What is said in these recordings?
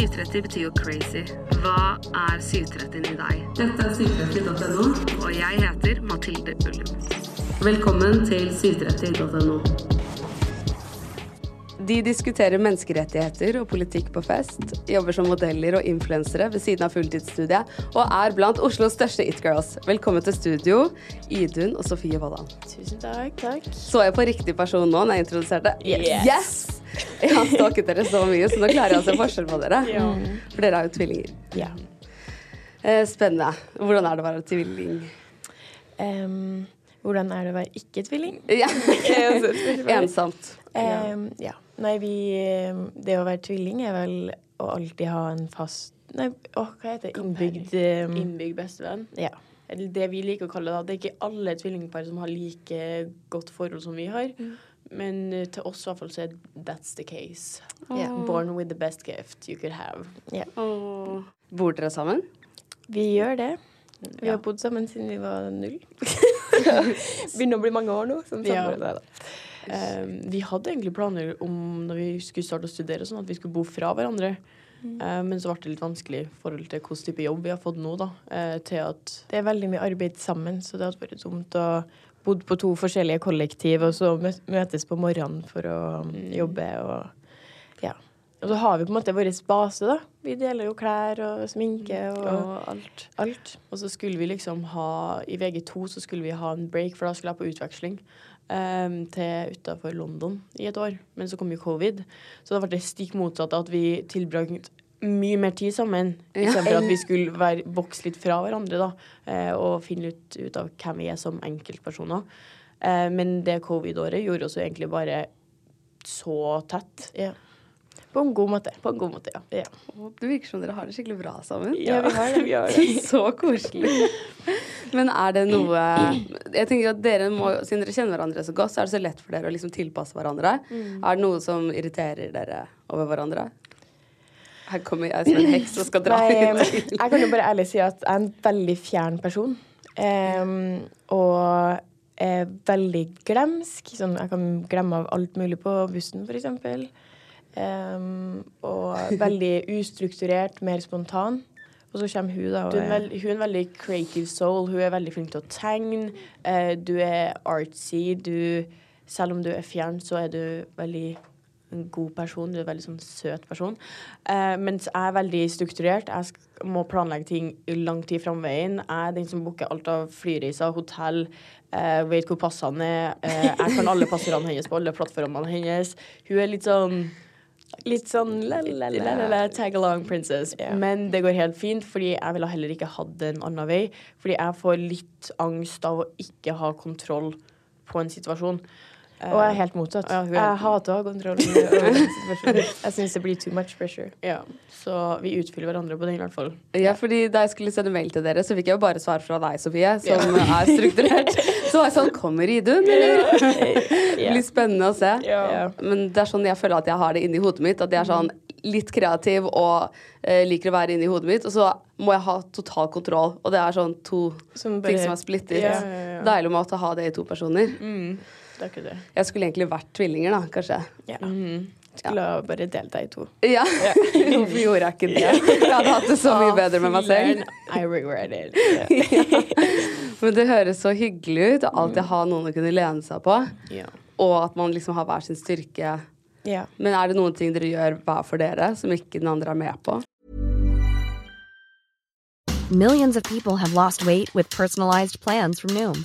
730 betyr jo crazy. Hva er 730 i deg? Dette er 730.no. Og jeg heter Mathilde Ullum. Velkommen til 730.no. De diskuterer menneskerettigheter og politikk på fest, jobber som modeller og influensere ved siden av fulltidsstudiet, og er blant Oslos største it-girls. Velkommen til studio, Idun og Sofie Vollan. Tusen takk. takk. Så jeg på riktig person nå når jeg introduserte? Yes. yes! Jeg har stalket dere så mye, så nå klarer jeg å se forskjell på dere. Ja. For dere er jo tvillinger. Ja. Eh, Spennende. Hvordan er det å være tvilling? Um, hvordan er det å være ikke-tvilling? Ja. altså, Ensomt. Um, ja. Nei, vi Det å være tvilling er vel å alltid ha en fast Nei, åh, hva heter det? Innbygd um, Innbygd bestevenn. Ja. Eller det vi liker å kalle det. Det er ikke alle tvillingpar som har like godt forhold som vi har. Men eh, til oss i hvert fall så er that's the case. Yeah. Born with the best gift you could have. Åh. Bor dere sammen? Vi gjør det. Vi Ja. har bodd sammen siden vi var null. Begynner å bli mange år nå. Som Ja. Eh, vi hadde egentlig planer om når vi skulle starte å studere, sånn at vi skulle bo fra hverandre. Eh, men så ble det litt vanskelig i forhold til hvilken type jobb vi har fått nå, da. uh, til at Det er veldig mye arbeid sammen, så det hadde vært dumt å bodd på to forskjellige kollektiv, og så møtes på morgenen for å um, jobbe og ja. Og så har vi på en måte vår base, da. Vi deler jo klær og sminke og, og alt. alt. Og så skulle vi liksom ha I VG2 så skulle vi ha en break, for da skulle jeg på utveksling um, til utafor London i et år. Men så kom jo covid, så da ble det stikk motsatt at vi tilbrakte mye mer tid sammen. Ja. Istedenfor at vi skulle være, vokse litt fra hverandre da, eh, og finne ut, ut av hvem vi er som enkeltpersoner. Eh, men det covid-året gjorde oss jo egentlig bare så tett. Ja. På en god måte. På en god måte, ja. Ja, Det virker som dere har det skikkelig bra sammen. ja vi har det. Vi har det. Så koselig. Men er det noe Jeg tenker at dere må, Siden dere kjenner hverandre så godt, så er det så lett for dere å liksom tilpasse hverandre. Er det noe som irriterer dere over hverandre? Her kommer jeg som en heks og skal dra Nei, ut. jeg kan jo bare ærlig si at jeg er en veldig fjern person. Um, og er veldig glemsk. Sånn, jeg kan glemme av alt mulig på bussen, f.eks. Um, og veldig ustrukturert, mer spontan. Og så kommer hun, da. Og Du er, veld, hun er en veldig creative soul. Hun er veldig flink til å tegne. Uh, du er artsy. Du, selv om du er fjern, så er du veldig en god person. Du er en veldig sånn søt person. Eh, mens jeg er veldig strukturert. Jeg må planlegge ting lang tid fram veien. Jeg er den som booker alt av flyreiser, hotell, eh, vet hvor passene er. Eh, jeg kan alle passordene hennes på alle plattformene hennes. Hun er litt sånn litt sånn la, la, la, La, la, la, tag along princess. Yeah. Men det går helt fint, fordi jeg ville heller ikke hatt det en annen vei. Fordi jeg får litt angst av å ikke ha kontroll på en situasjon. Og jeg er helt motsatt. Ja, er- Jeg hater å ha kontroll. Jeg syns det blir too much pressure. Ja, Så vi utfyller hverandre på det, i hvert fall. Ja, fordi Da jeg skulle sende mail til dere, så fikk jeg jo bare svar fra deg, Sofie, som er strukturert. Så var jeg sånn Kommer Idun, eller? Det blir spennende å se. Ja. Men det er sånn jeg føler at jeg har det inni hodet mitt. At jeg er sånn litt kreativ og eh, liker å være inni hodet mitt. Og så må jeg ha total kontroll. Og det er sånn to Som bare- ting som er splittet. Ja, ja, ja. Deilig å måtte ha det i to personer. Det er ikke det. Jeg skulle egentlig vært tvillinger, da, kanskje. Ja. Skulle ja. bare delt deg i to. Ja. Hvorfor gjorde jeg ikke det? Jeg hadde hatt det så mye bedre med meg selv. I regret it. Men det høres så hyggelig ut å alltid ha noen å kunne lene seg på. Ja. Og at man liksom har hver sin styrke. Ja. Men er det noen ting dere gjør hver for dere, som ikke den andre er med på? Millions of people have lost weight with personalized plans from Noom,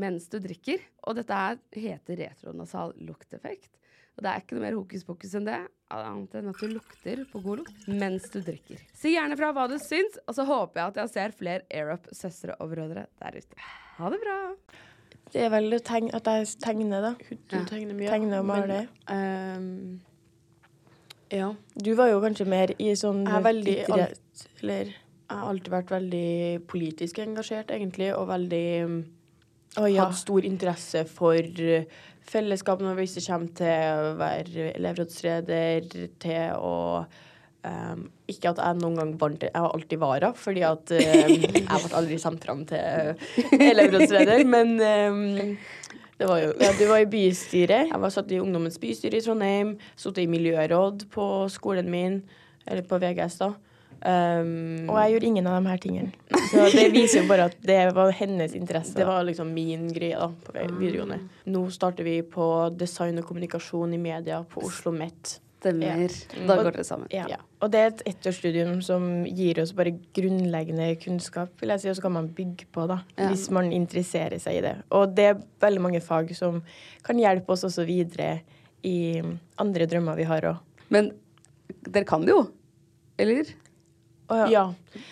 mens du drikker. Og dette her heter retronasal lukteffekt. Og det er ikke noe mer hokus pokus enn det, annet enn at du lukter på god lukt mens du drikker. Si gjerne fra hva du syns, og så håper jeg at jeg ser flere AirUp-søstre og brødre der ute. Ha det bra! Det er vel tegn, at jeg tegner, da. Du tegner mye. Tegner og maler. Ehm, ja. Du var jo kanskje mer i sånn Jeg er veldig alt, eller Jeg har alltid vært veldig politisk engasjert, egentlig, og veldig Å ja. hatt stor interesse for eh, fellesskap når det kommer til å være elevrådsleder, til å um, Ikke at jeg noen gang vant Jeg var alltid vara, fordi at um, jeg ble aldri sendt fram til elevrådsleder, men um, det var jo ja, du var i bystyret. Jeg var satt i Ungdommens bystyre i Trondheim, sittet i miljøråd på skolen min, eller på VGS, da. Um, Og jeg gjorde ingen av de her tingene. Så det viser jo bare at det var hennes interesse. Det var liksom min greie da, på videregående. Nå starter vi på design og kommunikasjon i media på Oslo Met. Stemmer. Da går dere sammen. Ja. Ja. Og det er et ettårsstudium som gir oss bare grunnleggende kunnskap, vil jeg si, og så kan man bygge på, da, Ja. hvis man interesserer seg i det. Og det er veldig mange fag som kan hjelpe oss også videre i andre drømmer vi har òg. Men dere kan det jo. Eller? Ja.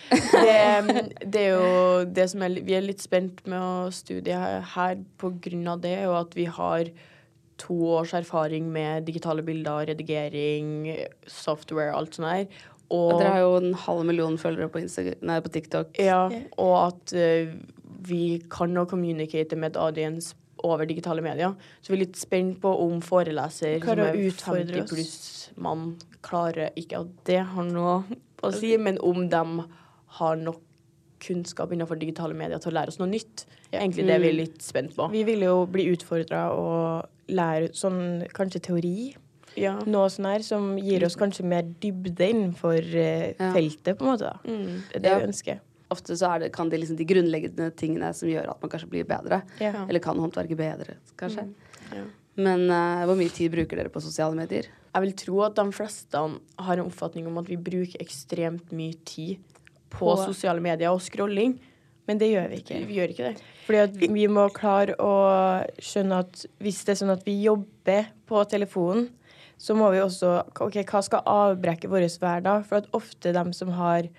Det, det er jo det som er, Vi er litt spent med å studie her på grunn av det, og at vi har to års erfaring med digitale bilder, redigering, software, alt sånt der. Og dere har jo en halv million følgere på, Instagram, nei, på TikTok. Ja, og at uh, vi kan å communicate med et audience over digitale medier. Så vi er litt spent på om foreleser som er utfordre 50 oss. pluss mann klarer Ikke at det har noe å si, men om de har nok kunnskap innenfor digitale medier til å lære oss noe nytt. Egentlig det vi er litt spent på. Vi vil jo bli utfordra og lære sånn kanskje teori. Ja. Noe sånn her som gir oss kanskje mer dybde innenfor eh, Ja. feltet, på en måte. da. Mm. Det er det Ja. vi ønsker. Ofte så er det, kan det liksom de grunnleggende tingene som gjør at man kanskje blir bedre. Ja. Eller kan håndverket bedre, kanskje. Ja. Men uh, hvor mye tid bruker dere på sosiale medier? Jeg vil tro at de fleste har en oppfatning om at vi bruker ekstremt mye tid på, På- sosiale medier og scrolling. Men det gjør vi ikke. Vi gjør ikke det. Fordi vi må klare å skjønne at hvis det er sånn at vi jobber på telefonen, så må vi også OK, hva skal avbrekke vår hverdag? For at ofte de som har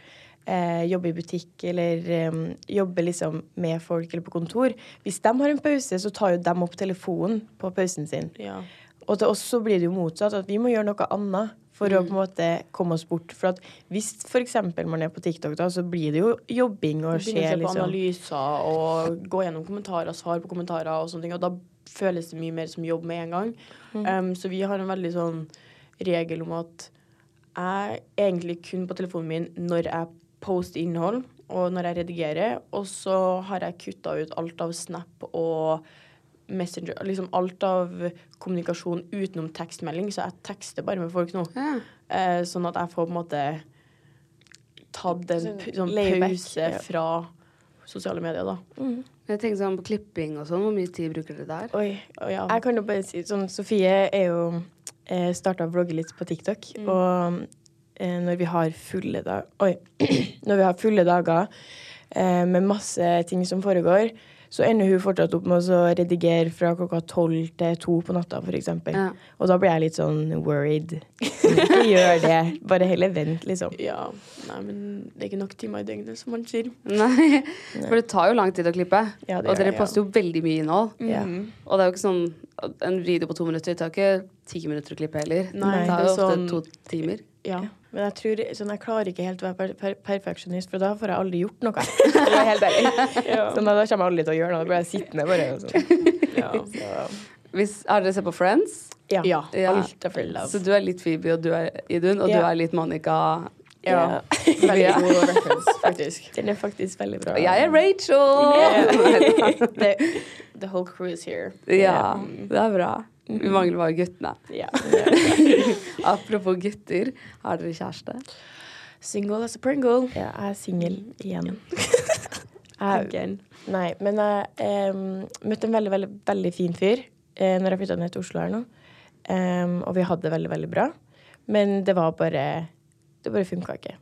eh, jobbe i butikk eller eh, jobbe liksom med folk eller på kontor, hvis de har en pause, så tar jo de opp telefonen på pausen sin. Ja. Og til oss så blir det jo motsatt, at vi må gjøre noe annet for å på en måte komme oss bort. For at hvis f.eks. man er på TikTok, da, så blir det jo jobbing og Begynne å skjer se på liksom analyser og gå gjennom kommentarer, svar på kommentarer og sånne ting. Og da føles det mye mer som jobb med en gang. Um, så vi har en veldig sånn regel om at jeg er egentlig kun på telefonen min når jeg poster innhold, og når jeg redigerer. Og så har jeg kutta ut alt av Snap og Messenger, liksom alt av kommunikasjon utenom tekstmelding, så jeg tekster bare med folk nå. Ja. Eh, sånn at jeg får på en måte tatt en Sånn sånn pause fra sosiale medier, da. Jeg tenker sånn på klipping og sånn. Hvor mye tid bruker dere der? Oi. Og ja, Jeg kan jo bare si sånn Sofie er jo eh, starta å vlogge litt på TikTok, og eh, når vi har fulle dag Oi. når vi har fulle dager eh, med masse ting som foregår, så ender hun fortsatt opp med å redigere fra klokka tolv til to på natta, for eksempel. Ja. Og da blir jeg litt sånn worried. Ikke gjør det. Bare heller vent, liksom. Ja. Nei, men det er ikke nok timer i døgnet, som man sier. Nei, for det tar jo lang tid å klippe. Ja, det og dere passer ja. jo veldig mye innhold. Ja. Og det er jo ikke sånn En video på to minutter tar ikke ti minutter å klippe heller. Nei, det tar det jo ofte sånn- to timer. Ja. Men jeg tror sånn, jeg klarer ikke helt å være per per perfeksjonist, for da får jeg aldri gjort noe. det er helt ærlig. Sånn, da kommer jeg aldri til å gjøre noe. Da blir jeg sittende bare. Sånn. Så, Hvis, har dere sett på Friends? ja. Ja. Ja. Alt er full av. Så du er litt Phoebe, og du er Idun, og du er litt Monica. Ja. Veldig god reference, faktisk. Den er faktisk veldig bra. Jeg er Rachel! The, the whole crew is here. Ja, det er bra. Vi mangler bare guttene. Ja. Apropos gutter, har dere kjæreste? Single as a pringle. Ja, jeg er singel igjen. Jeg, Again. nei, men jeg um, møtte en veldig, veldig, veldig fin fyr uh, når jeg flytta ned til Oslo her nå. Um, og vi hadde det veldig, veldig bra. Men det var bare Det bare funka ikke.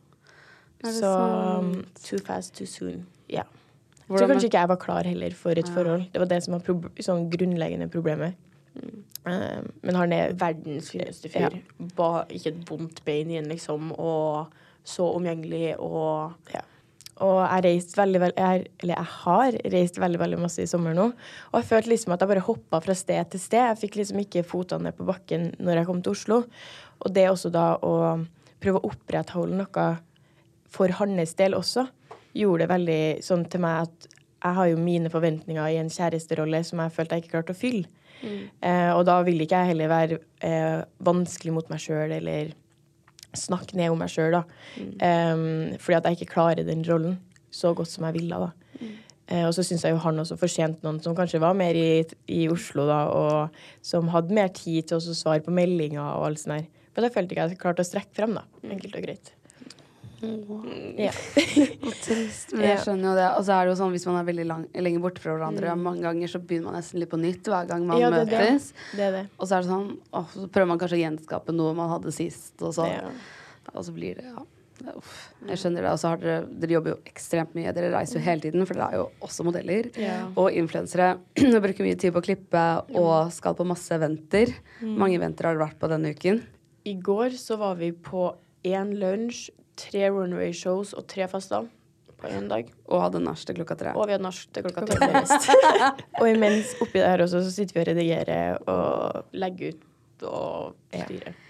Så um, Too fast, too soon. ja. Jeg tror kanskje ikke jeg var klar heller for et forhold. Det var det som var sånn grunnleggende problemet. Um, men han er Verdens fineste fyr. Ja. Ikke et vondt bein igjen, liksom. Og så omgjengelig og Ja. Og jeg reist veldig, veldig jeg, Eller jeg har reist veldig veldig masse i sommer nå. Og jeg følte liksom at jeg bare hoppa fra sted til sted. Jeg fikk liksom ikke fotene ned på bakken når jeg kom til Oslo. Og det også da å prøve å opprettholde noe for hans del også, gjorde det veldig sånn til meg at jeg har jo mine forventninger i en kjæresterolle som jeg følte jeg ikke klarte å fylle. Eh, og da vil ikke jeg heller være eh, vanskelig mot meg sjøl eller snakke ned om meg sjøl, da. Um, fordi at jeg ikke klarer den rollen så godt som jeg ville, da. Eh, og så syns jeg jo han også fortjente noen som kanskje var mer i, i Oslo, da, og som hadde mer tid til å svare på meldinger og alt sånt der. For da følte ikke at jeg klarte å strekke frem, da. Enkelt og greit. Ja. Og trist, men jeg skjønner jo det. Og så er det jo sånn hvis man er veldig lang, lenge borte fra hverandre, mange ganger så begynner man nesten litt på nytt hver gang man Ja, det det. møtes. Det det. Og så er det sånn åh, Så prøver man kanskje å gjenskape noe man hadde sist, og så, Ja. og så blir det ja. Uff, jeg skjønner det. Og så har dere Dere jobber jo ekstremt mye. Dere reiser jo hele tiden, for dere er jo også modeller. Og influensere. Bruker mye tid på å klippe og skal på masse eventer. Mange eventer har dere vært på denne uken. I går så var vi på én lunsj, tre runway-shows og tre fester på én dag. Og hadde nach til klokka tre. Og vi hadde nach til klokka tre. Og imens oppi det her også, så sitter vi og redigerer og legger ut og styrer.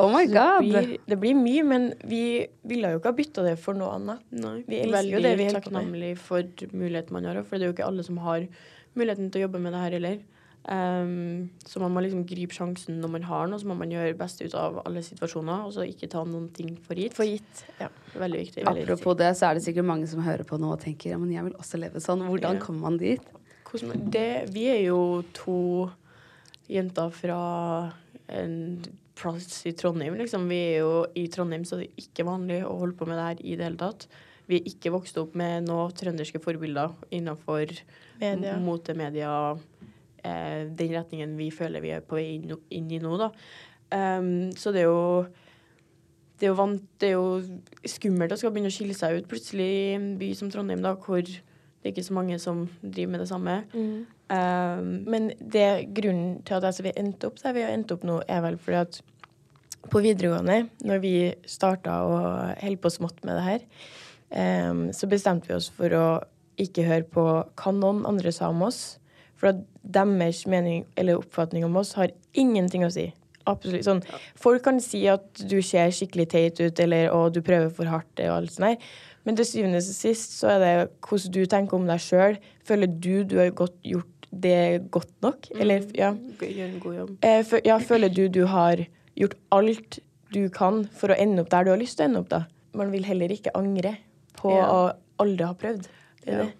Oh my det god! blir, det blir mye, men vi ville jo ikke ha bytta det for noe annet. Nei. Vi elsker Veldig jo det vi er på takknemlig for muligheten man har, for det er jo ikke alle som har muligheten til å jobbe med det her heller. Um, så man må liksom gripe sjansen når man har noe, så må man gjøre best ut av alle situasjoner, og så ikke ta noen ting for gitt. For gitt. Ja. Veldig viktig. Apropos det, så er det sikkert mange som hører på nå og tenker ja, men jeg vil også leve sånn. Hvordan Ja. kommer man dit? Hvordan, det, vi er jo to jenter fra en plass i Trondheim, liksom. Vi er jo i Trondheim, så det er ikke vanlig å holde på med det her i det hele tatt. Vi er ikke vokst opp med noen trønderske forbilder innenfor Media. Eh, den retningen vi føler vi er på vei inn, inn i nå, da. Um, så det er jo det er, jo vant, det er jo skummelt å skal begynne å skille seg ut plutselig i en by som Trondheim, da, hvor det er ikke så mange som driver med det samme. Um, Men det grunnen til at altså, vi endte opp der vi har endt opp nå, er vel fordi at på videregående, når vi starta å holde på smått med det her, um, så bestemte vi oss for å ikke høre på hva noen andre sa om oss. For at deres mening eller oppfatning om oss har ingenting å si. Absolutt. Sånn, Folk kan si at du ser skikkelig teit ut, eller å, du prøver for hardt, og alt sånt der. Men til syvende og sist så er det hvordan du tenker om deg sjøl. Føler du du har godt, gjort det godt nok? Eller, ja. Gjør en god jobb. Eh, ja, føler du du har gjort alt du kan for å ende opp der du har lyst til å ende opp, da? Man vil heller ikke angre på Ja. å aldri ha prøvd. Det er Ja. det.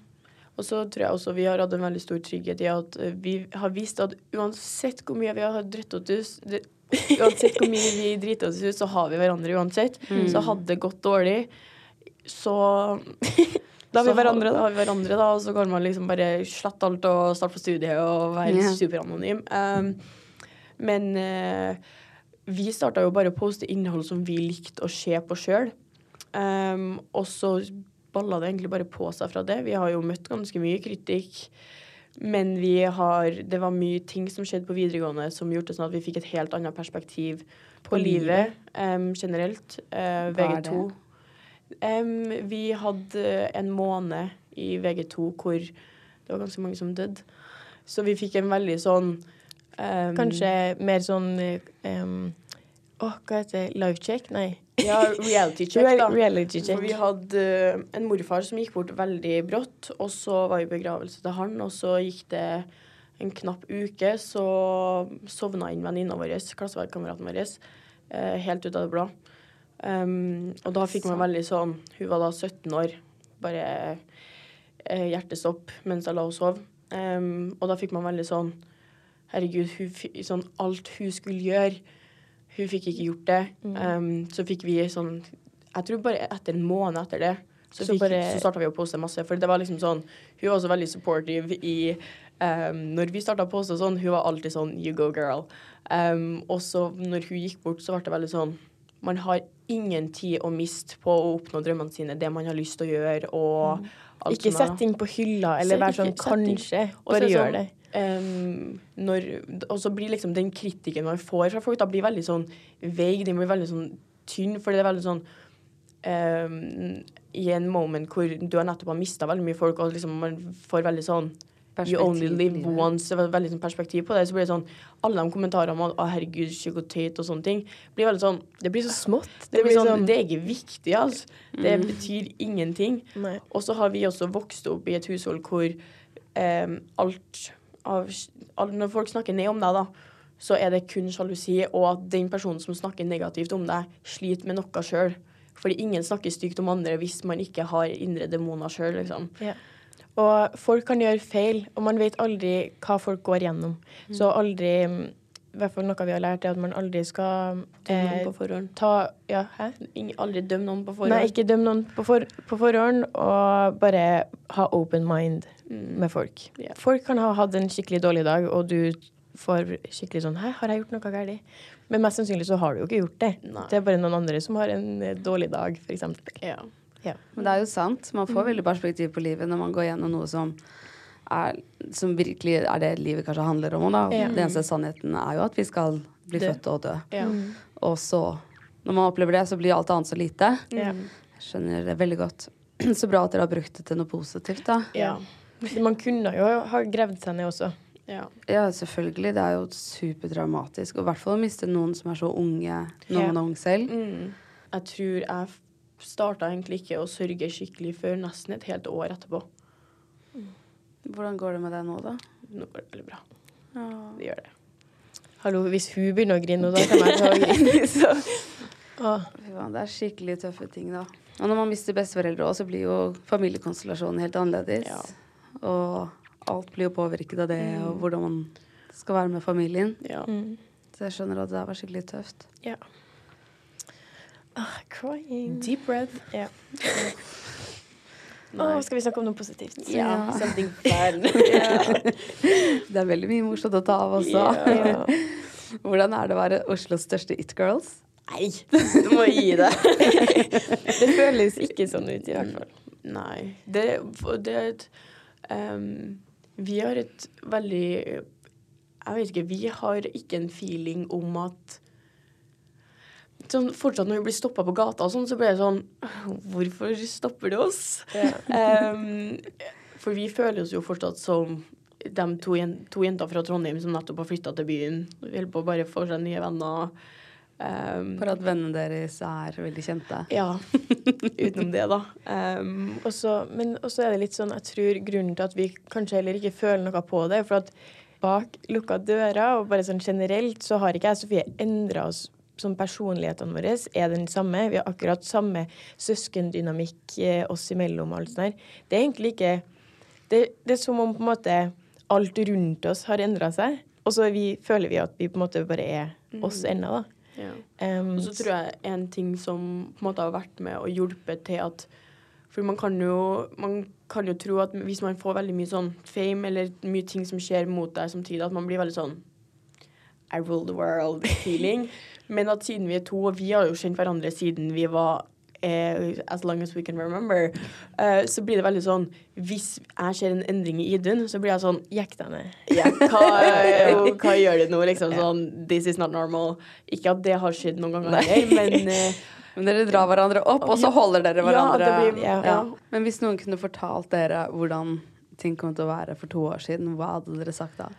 Og så tror jeg også vi har hatt en veldig stor trygghet i at eh, vi har visst at uansett hvor mye vi har dritt oss ut, uansett hvor mye vi driter oss ut, så har vi hverandre uansett. Så hadde det gått dårlig, så Da har vi hverandre, da. har vi hverandre, da. Og så kan man liksom bare slette alt og starte på studiet og være yeah. superanonym. Um, men uh, vi starta jo bare å poste innhold som vi likte å se på sjøl. Um, og så balla det egentlig bare på seg fra det. Vi har jo møtt ganske mye kritikk. Men vi har Det var mye ting som skjedde på videregående som gjorde det sånn at vi fikk et helt annet perspektiv på, livet um, generelt. Uh, Hva er VG2. Um, vi hadde en måned i VG2 hvor det var ganske mange som døde. Så vi fikk en veldig sånn um, Kanskje mer sånn um, Åh, hva heter det? Live check? Nei. Ja, reality check, da. Reality check. For vi hadde eh, en morfar som gikk bort veldig brått, og så var vi i begravelse til han, og så gikk det en knapp uke, så sovna inn venninna vår, klassekameraten vår, eh, helt ut av det blå. Um, og da fikk man veldig sånn Hun var da 17 år, bare eh, hjertestopp mens jeg la henne sov. Um, og da fikk man veldig sånn Herregud, hun, sånn alt hun skulle gjøre, hun fikk ikke gjort det. Um, så fikk vi sånn Jeg tror bare etter en måned etter det, så, Så bare- så starta vi å poste masse. For det var liksom sånn Hun var også veldig supportive i um, Når vi starta å poste sånn, hun var alltid sånn You go, girl. Um, og så når hun gikk bort, så ble det veldig sånn Man har ingen tid å miste på å oppnå drømmene sine, det man har lyst til å gjøre, og alt Ikke sett ting på hylla, eller Sett vær sånn kanskje. Så Bare gjør sånn, det. Når, og så blir liksom den kritikken man får fra folk, da blir veldig sånn veig. Den blir veldig sånn tynn, for det er veldig sånn um, I en moment hvor du har nettopp har mista veldig mye folk, og liksom man får veldig sånn You only live once. Det var veldig sånn perspektiv på det. Så blir det sånn Alle de kommentarene om 'Å, herregud, Tate' og sånne ting, blir veldig sånn Det blir så smått. Det, blir sånn, det er ikke viktig, altså. Det betyr ingenting. Nei. Og så har vi også vokst opp i et hushold hvor um, alt av Når folk snakker ned om deg, da, så er det kun sjalusi, og at den personen som snakker negativt om deg, sliter med noe sjøl. Fordi ingen snakker stygt om andre hvis man ikke har indre demoner sjøl, liksom. Ja. Og folk kan gjøre feil, og man vet aldri hva folk går gjennom. Så aldri mm, I hvert fall noe vi har lært, er at man aldri skal Dømme noen eh, ta Ja, hæ? Ingen, aldri dømme noen på forhånd. Nei, ikke dømme noen på, for, på forhånd, og bare ha open mind med folk. Yeah. Folk kan ha hatt en skikkelig dårlig dag, og du får skikkelig sånn Hæ, har jeg gjort noe galt? Men mest sannsynlig så har du jo ikke gjort det. Nei. Det er bare noen andre som har en eh, dårlig dag, f.eks. Ja. Ja. Men det er jo sant. Man får veldig perspektiv på livet når man går gjennom noe som er Som virkelig er det livet kanskje handler om. Da. Ja. Den eneste sannheten er jo at vi skal bli Dø. født og dø. Ja. Og så, når man opplever det, så blir alt annet så lite. Ja. Jeg skjønner det veldig godt. Så bra at dere har brukt det til noe positivt, da. Ja. Man kunne jo ha gravd seg ned også. ja. Ja, selvfølgelig. Det er jo superdramatisk. Og i hvert fall å miste noen som er så unge når man er ung selv. Mm. Jeg tror jeg starta egentlig ikke å sørge skikkelig før nesten et helt år etterpå. Hvordan går det med deg nå, da? Nå går det veldig bra. Det gjør det. Hallo, hvis hun begynner å grine, da kan jeg ta og grine. Så. Faen, Det er skikkelig tøffe ting, da. Og når man mister besteforeldre òg, så blir jo familiekonstellasjonen helt annerledes. Ja. Og alt blir jo påvirket av det, og hvordan man skal være med familien. Ja. Mm. Så jeg skjønner at det der var skikkelig tøft. Ja. Ah, crying. Deep breath. Ja. Nei. Åh, skal vi snakke om noe positivt? Ja. Something fun. Det er veldig mye morsomt å ta av også. Ja. Hvordan er det å være Oslos største it-girls? Nei, du må gi deg. Det føles ikke sånn ut, i hvert fall. Nei. Det, det er et um, Vi har et veldig Jeg vet ikke, vi har ikke en feeling om at sånn, Fortsatt når vi blir stoppa på gata og sånn, så blir det sånn Hvorfor stopper de oss? Ehm, for vi føler oss jo fortsatt som de to, to jenter fra Trondheim som nettopp har flytta til byen. Holder på å bare få seg nye venner. Um, For at vennene deres er veldig kjente. ja. Utenom det, da. Um, også, men også er det litt sånn, jeg tror grunnen til at vi kanskje heller ikke føler noe på det, for at bak lukka dører, og bare sånn generelt, så har ikke jeg og Sofie endra oss som personlighetene våre er den samme. Vi har akkurat samme søskendynamikk eh, oss imellom og alt sånt der. Det er egentlig ikke det, det er som om på en måte alt rundt oss har endra seg, og så vi, føler vi at vi på en måte bare er oss ennå, da. ja. Um, Og så tror jeg en ting som på en måte har vært med og hjulpet til at For man kan jo, man kan jo tro at hvis man får veldig mye sånn fame eller mye ting som skjer mot deg samtidig, at man blir veldig sånn I rule the world-feeling. Men at siden vi er to, og vi har jo kjent hverandre siden vi var eh, as long as we can remember, eh, så blir det veldig sånn Hvis jeg ser en endring i Idun, så blir jeg sånn Jekk deg ned. ja, hva, hva gjør du nå? Liksom sånn This is not normal. Ikke at det har skjedd noen ganger Nei. men eh, Men dere drar hverandre opp, og så holder dere hverandre. Ja, blir, Ja. ja. Men hvis noen kunne fortalt dere hvordan ting kom til å være for to år siden, hva hadde dere sagt da?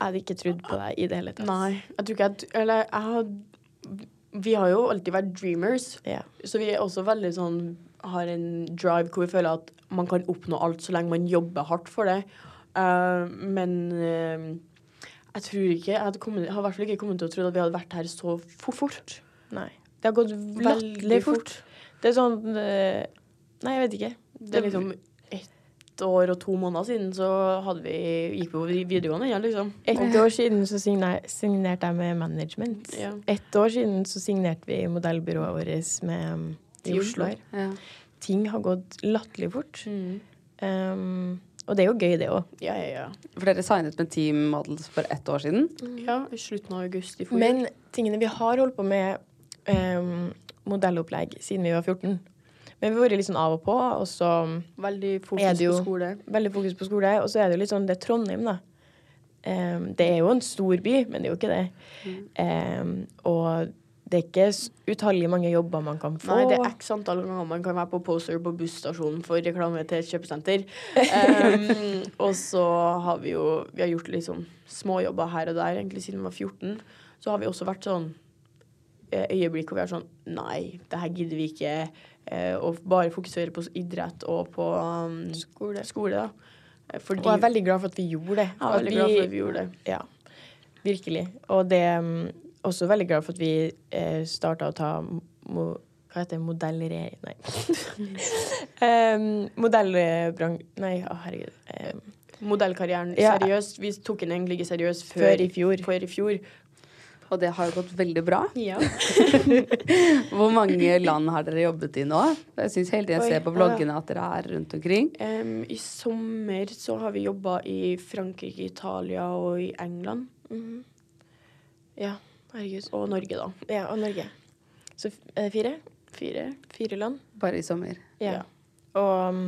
Jeg hadde ikke trodd på deg i det hele tatt. Nei. Jeg tror ikke jeg Eller jeg har Vi har jo alltid vært dreamers, Ja. så vi er også veldig sånn Har en drive hvor vi føler at man kan oppnå alt så lenge man jobber hardt for det. Uh, men uh, jeg tror ikke Jeg hadde kommet, har i hvert fall ikke kommet til å tro at vi hadde vært her så fort. fort. Nei. Det har gått veldig fort. Det er sånn uh, Nei, jeg vet ikke. Det er liksom ett år og to måneder siden så hadde vi, gikk vi på videregående igjen, liksom. Et år siden så signerte jeg med management. Ja. Et år siden så signerte vi modellbyrået vårt med, um, i Oslo her. Ja. Ting har gått latterlig fort. Mm. Um, og det er jo gøy, det òg. Ja, ja, ja. For dere signet med Team Models for ett år siden. Ja, i slutten av august i forrige. Men tingene vi har holdt på med um, modellopplegg siden vi var 14. Men vi har vært litt sånn av og på, og så Veldig er fokus jo på skole. veldig fokus på skole. Og så er det jo litt sånn, det er Trondheim, da. Um, det er jo en stor by, men det er jo ikke det. Um, og det er ikke utallige mange jobber man kan få. Nei, det er x antall ganger man kan være på poster på busstasjonen for reklame til et kjøpesenter. Um, og så har vi jo Vi har gjort litt sånn småjobber her og der, egentlig siden vi var 14. Så har vi også vært sånn øyeblikk hvor vi er sånn Nei, det her gidder vi ikke. Eh, og bare fokusere på idrett og på um, skole. skole. Eh, Fordi Og jeg er veldig glad for at vi gjorde det. jeg er veldig glad for at vi gjorde det. Ja, virkelig. Og det er um, også veldig glad for at vi eh, starta å ta mo, Hva heter det? Modellering Nei. um, Modellbrang... Nei, å herregud. Um, Modellkarrieren Ja. seriøst. Vi tok den egentlig ikke seriøst før, Før i fjor. Før i fjor. Og det har jo gått veldig bra. Ja. Hvor mange land har dere jobbet i nå? Jeg syns hele tiden jeg ser på bloggene at dere er rundt omkring. Um, I sommer så har vi jobba i Frankrike, Italia og i England. ja, herregud. Og Norge, da. Ja, og Norge. Så er det fire? Fire. Fire land? Bare i sommer. Ja. Og um,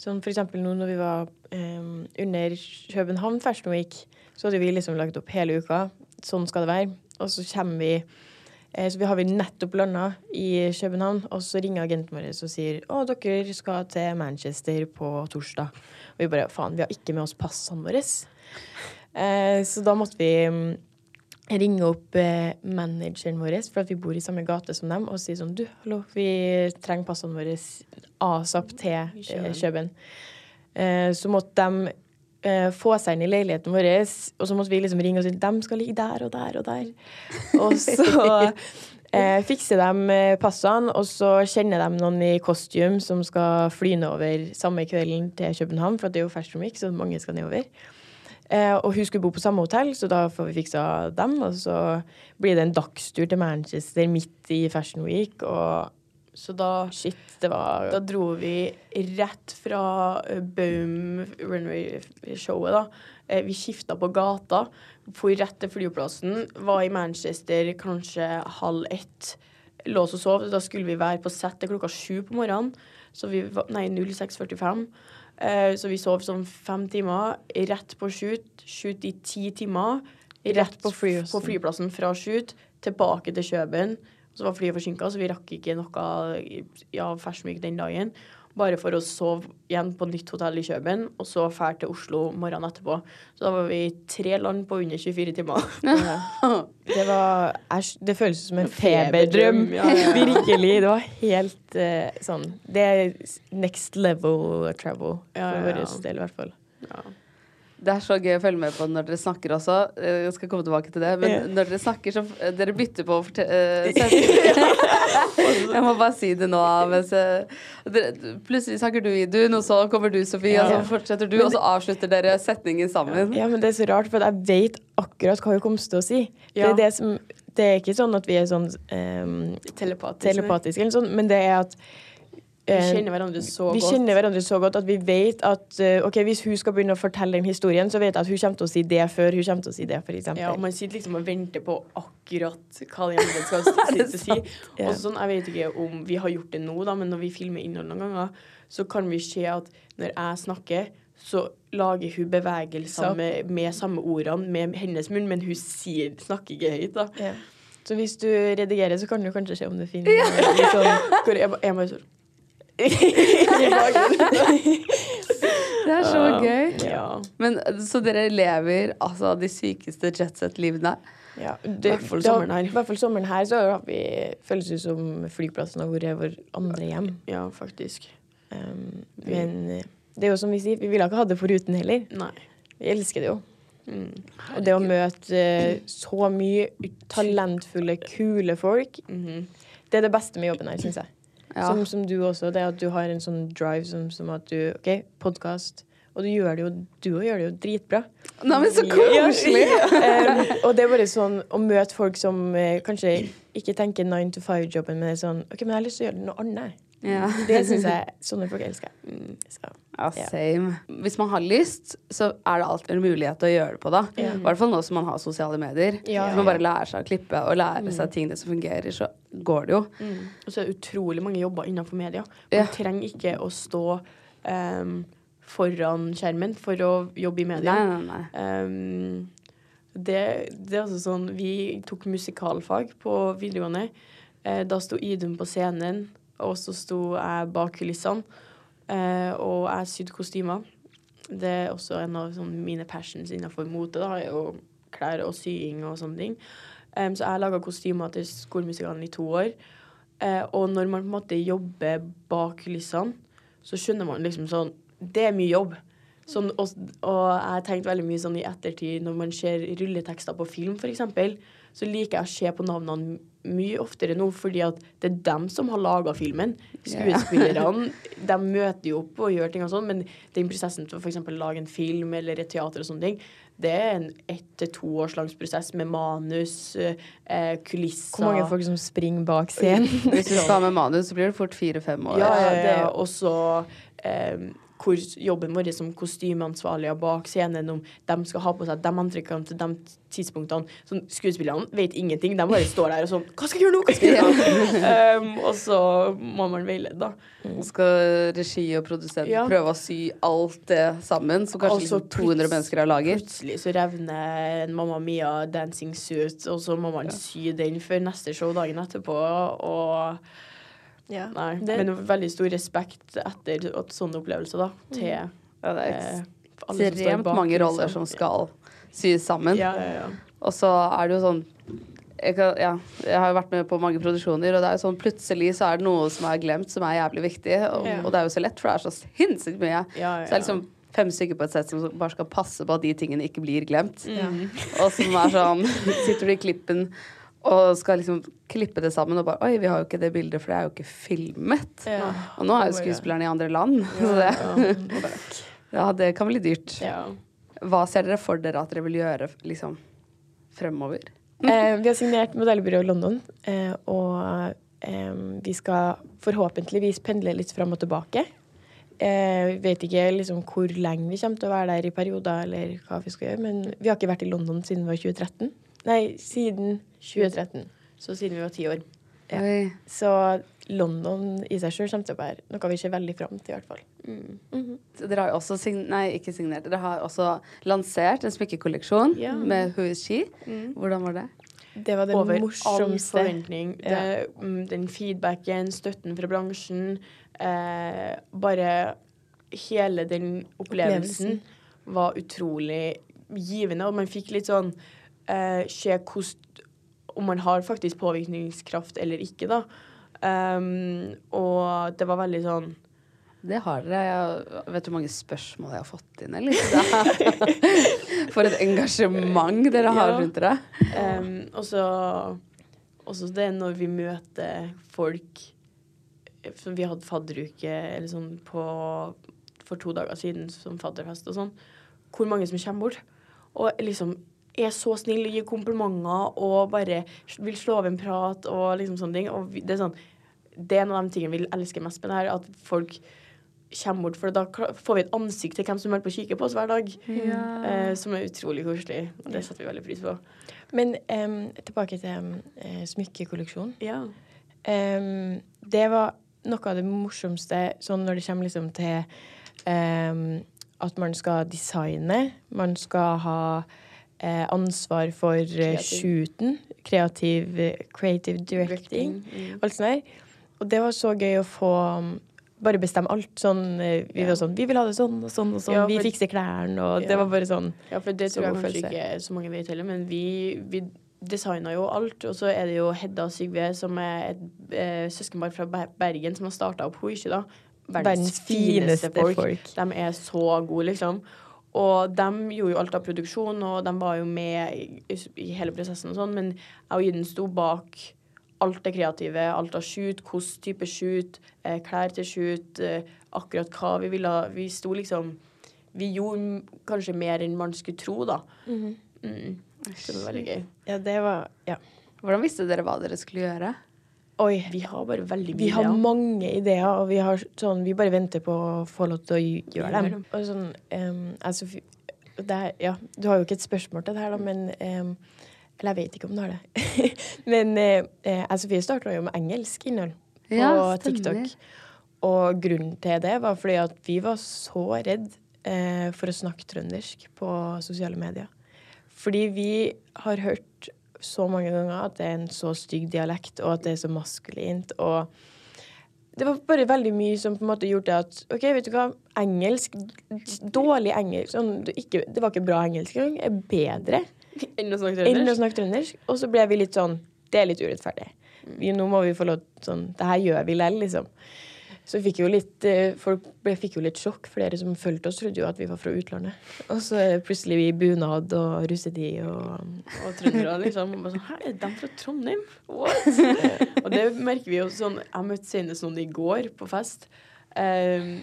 sånn for eksempel nå når vi var um, under København Fashion Week, så hadde vi liksom lagt opp hele uka. Sånn skal det være. Og så kommer vi eh, Så vi har vi nettopp landa i København, og så ringer agenten vår og sier å, dere skal til Manchester på torsdag. Og vi bare faen, vi har ikke med oss passene våre. Eh, så da måtte vi um, ringe opp eh, manageren vår, for at vi bor i samme gate som dem, og si sånn Du, hallo, vi trenger passene våre asap til eh, Kjøben. Eh, så måtte de få seg inn i leiligheten vår, og så måtte vi liksom ringe og si de skal ligge der og der og der. Og så eh, fikser de eh, passene, og så kjenner de noen i kostyme som skal fly nedover samme kvelden til København, for det er jo Fashion Week, så mange skal nedover. Eh, og hun skulle bo på samme hotell, så da får vi fiksa dem. Og så blir det en dagstur til Manchester midt i Fashion Week, og Så da, shit, det var da dro vi rett fra Boom Baum Runway-showet, da. Eh, Vi skifta på gata, for rett til flyplassen. Var i Manchester kanskje halv ett. Lå oss og sov. Da skulle vi være på sett til klokka sju på morgenen. Så vi var, nei, 06.45. Eh, så vi sov sånn fem timer. Rett på shoot. Shoot i ti timer. Rett på flyplassen fra shoot. Tilbake til Kjøben. Så var flyet forsinka, så vi rakk ikke noe ja, Fashion Week den dagen. Bare for å sove igjen på nytt hotell i Kjøben, og så dra til Oslo morgenen etterpå. Så da var vi i tre land på under 24 timer. Det var æsj, Det føles som en Feberdrøm, ja, ja, ja. Virkelig. Det var helt uh, sånn Det er next level travel, for ja, ja. vår del i hvert fall. Det er så gøy å følge med på når dere snakker også. Eh, Jeg skal komme tilbake til det. Men yeah. når dere snakker, så eh, Dere bytter på å fortelle Jeg må bare si det nå. Mens, eh, dere, plutselig snakker du Idun, og så kommer du, Sofie, og så fortsetter du, og så avslutter dere setningen sammen. Ja, men det er så rart, for jeg vet akkurat hva hun kommer til å si. Det, er det, som, det er ikke sånn at vi er sånn um, Telepatisk. telepatiske, eller sånn, men det er at Vi eh, kjenner hverandre så vi godt. kjenner hverandre så godt at vi vet at eh, ok, hvis hun skal begynne å fortelle den historien, så vet jeg at hun kommer til å si det før hun kommer til å si det, eksempel. Ja, og man sitter liksom og venter på akkurat hva den andre skal sitte si. Og sånn, jeg vet ikke om vi har gjort det nå, da, men når vi filmer innhold noen ganger, så kan vi se at når jeg snakker, så lager hun bevegelser med, med samme ordene med hennes munn, men hun sier, snakker ikke høyt, da. Ja. Så hvis du redigerer, så kan du kanskje se om du finner ja. sånn Hvor jeg, jeg, jeg Det er så gøy. Ja. Men, så dere lever altså de sykeste jetset-livene? Ja, det, hvert fall sommeren her. I hvert fall sommeren her så har vi føles det som flyplassen har vært vår andre hjem. ja, faktisk. Um, men eh, det er jo som vi sier, vi ville ikke hatt det foruten heller. Nei. Vi elsker det jo. Mm. Og det å møte uh, så mye talentfulle, kule folk, Mhm. det er det beste med jobben her, syns jeg. Ja. Som, som du også. Det at du har en sånn drive som, som at du OK, podkast. Og du gjør det jo Du gjør det jo dritbra. Nei, men så koselig! Um, og det er bare sånn å møte folk som eh, kanskje ikke tenker 9 to 5-jobben, men er sånn OK, men jeg har lyst til å gjøre noe annet. Ja. Det syns jeg Sånne folk elsker. Mm. Så, Ja, same. Hvis man har lyst, så er det alltid en mulighet til å gjøre det på, da. I hvert fall nå som man har sosiale medier. Ja. Hvis man bare lærer seg å klippe og lære seg tingene som fungerer, så går det jo. Mm. Og så er det utrolig mange jobber innenfor media. Man Ja. trenger ikke å stå um, foran skjermen for å jobbe i media. Nei, nei, nei. Um, det, det er altså sånn Vi tok musikalfag på videregående. Eh, da sto Idun på scenen, og så sto jeg bak kulissene. Eh, og jeg sydde kostymer. Det er også en av sånn, mine passions innenfor mote. Da, jo klær og sying og sånne ting. Um, så jeg laga kostymer til skolemusikalen i to år. Eh, og når man på en måte jobber bak kulissene, så skjønner man liksom sånn Det er mye jobb. Sånn, og, og jeg tenkt veldig mye sånn i ettertid, når man ser rulletekster på film f.eks., så liker jeg å se på navnene mye oftere nå, fordi at det er dem som har laga filmen. Skuespillerne de møter jo opp og gjør ting og sånn, men den prosessen til å f.eks. lage en film eller et teater og sånne ting, det er en ett til to års langs prosess med manus, eh, kulisser hvor mange folk som springer bak scenen. Hvis du skal med manus, så blir det fort fire-fem år. Ja, ja, det er også eh, hvor jobben vår som kostymeansvarlige bak scenen, om de skal ha på seg de antrekkene til de tidspunktene. Sånn, skuespillerne vet ingenting. De bare står der og sånn Hva skal jeg gjøre nå? Hva skal jeg gjøre nå? um, og så må man veilede, da. Mm. skal regi og produsent Ja. prøve å sy alt det sammen, som kanskje liksom 200 mennesker har laget. Plutselig så revner en Mamma Mia dancing suit, og så må man sy den før neste show dagen etterpå. Og Ja. Nei. Det- Men veldig stor respekt etter at sånne opplevelser, da, til Ja, det er eh, alle som står ekstremt bak, mange roller liksom. som skal sys sammen. Ja, ja, ja. Og så er det jo sånn jeg, kan, ja, jeg har jo vært med på mange produksjoner, og det er jo sånn plutselig så er det noe som er glemt, som er jævlig viktig. Og, Ja. og det er jo så lett, for det er så sinnssykt mye. Ja, ja, Så det er liksom fem stykker på et sett som bare skal passe på at de tingene ikke blir glemt. Mm. Og som er sånn Sitter du i klippen og skal liksom klippe det sammen og bare Oi, vi har jo ikke det bildet, for det er jo ikke filmet. Ja. Og nå er jo skuespillerne i andre land. Så det, ja, det kan bli dyrt. Ja. Hva ser dere for dere at dere vil gjøre liksom fremover? Eh, vi har signert modellbyrået London, eh, og eh, vi skal forhåpentligvis pendle litt fram og tilbake. Eh, vet ikke liksom hvor lenge vi kommer til å være der i perioder, eller hva vi skal gjøre, men vi har ikke vært i London siden vi var 2013. Nei, siden 2013. Så siden vi var ti år. Oi. Så London i seg sjøl kommer til å være noe vi ser veldig fram til, i hvert fall. Så Dere har jo også sign nei, ikke signert, dere har også lansert en smykkekolleksjon Ja. med Who is she. Hvordan var det? Det var det Over all morsomste. forventning. Det, mm, den feedbacken, støtten fra bransjen, eh, bare hele den opplevelsen, Opplevelsen. var utrolig givende. Og man fikk litt sånn eh, Se hvordan Om man har faktisk påvirkningskraft eller ikke, da. Um, og det var veldig sånn Det har dere. Jeg vet du hvor mange spørsmål jeg har fått inn, eller? Er- For et engasjement dere har Ja. rundt dere. Um, og så det når vi møter folk Vi hadde fadderuke eller sånn på, for to dager siden som fadderfest og sånn. Hvor mange som kommer bort og liksom er så snill og gir komplimenter og bare vil slå av en prat og liksom sånne ting. Og det er sånn det er en av de tingene vi elsker mest med det her, at folk kommer bort, for da får vi et ansikt til hvem som holder på å kikke på oss hver dag. Eh, som er utrolig koselig. Og det setter vi veldig pris på. Men um, tilbake til um, smykkekolleksjonen. Ja. Um, det var noe av det morsomste sånn når det kommer liksom til at man skal designe. Man skal ha eh, ansvar for eh, Kreativ. shooten. Kreativ eh, creative directing. Mm. Alt sånt der. Og det var så gøy å få um, bare bestemme alt. Sånn, vi vi var sånn Vi vil ha det sånn og sånn og sånn. Ja, vi fikser klærne, og Ja. det var bare sånn Ja, for det tror jeg kanskje ikke så mange vet heller, men vi, vi designa jo alt. Og så er det jo Hedda og Sigve, som er et eh, søskenbarn fra Bergen, som har starta opp. Er da verdens, fineste, folk. De er så gode, liksom. Og de gjorde jo alt av produksjon, og de var jo med i, i hele prosessen og sånn, men jeg og Jyden sto bak alt det kreative, alt av shoot, hvilken type shoot, eh, klær til shoot, eh, akkurat hva vi ville. Vi sto liksom Vi gjorde kanskje mer enn man skulle tro, da. mm. Mm. det var veldig gøy. Ja, det var Ja. Hvordan visste dere hva dere skulle gjøre? Oi. Vi har bare veldig Vi har ideer. mange ideer, og vi, har sånn, vi bare venter på å få lov til å gjøre dem. Og sånn, um, altså, det er, ja, du har jo ikke et spørsmål til det her, da, men um, Eller jeg vet ikke om du har det. men uh, eh, jeg og Sofie starta jo med engelsk innhold på Ja. TikTok. Og grunnen til det var fordi at vi var så redd uh, for å snakke trøndersk på sosiale medier. Fordi vi har hørt så mange ganger at det er en så stygg dialekt, og at det er så maskulint. Og det var bare veldig mye som på en måte gjorde at OK, vet du hva, engelsk Dårlig engelsk sånn, det, ikke, det var ikke bra engelsk engang. Bedre Enn å snakke trøndersk. snakke trøndersk. Og så ble vi litt sånn Det er litt urettferdig. Vi, nå må vi få lov sånn Det her gjør vi lell, liksom. Så fikk jo litt eh, Folk ble, fikk jo litt sjokk. Flere som fulgte oss, trodde jo at vi var fra utlandet. Og så er plutselig vi i bunad og russetid og Og trøndere, liksom. Og sånn, Hæ, er de fra Trondheim? What? og det merker vi jo sånn Jeg møtte senest noen i går på fest, um,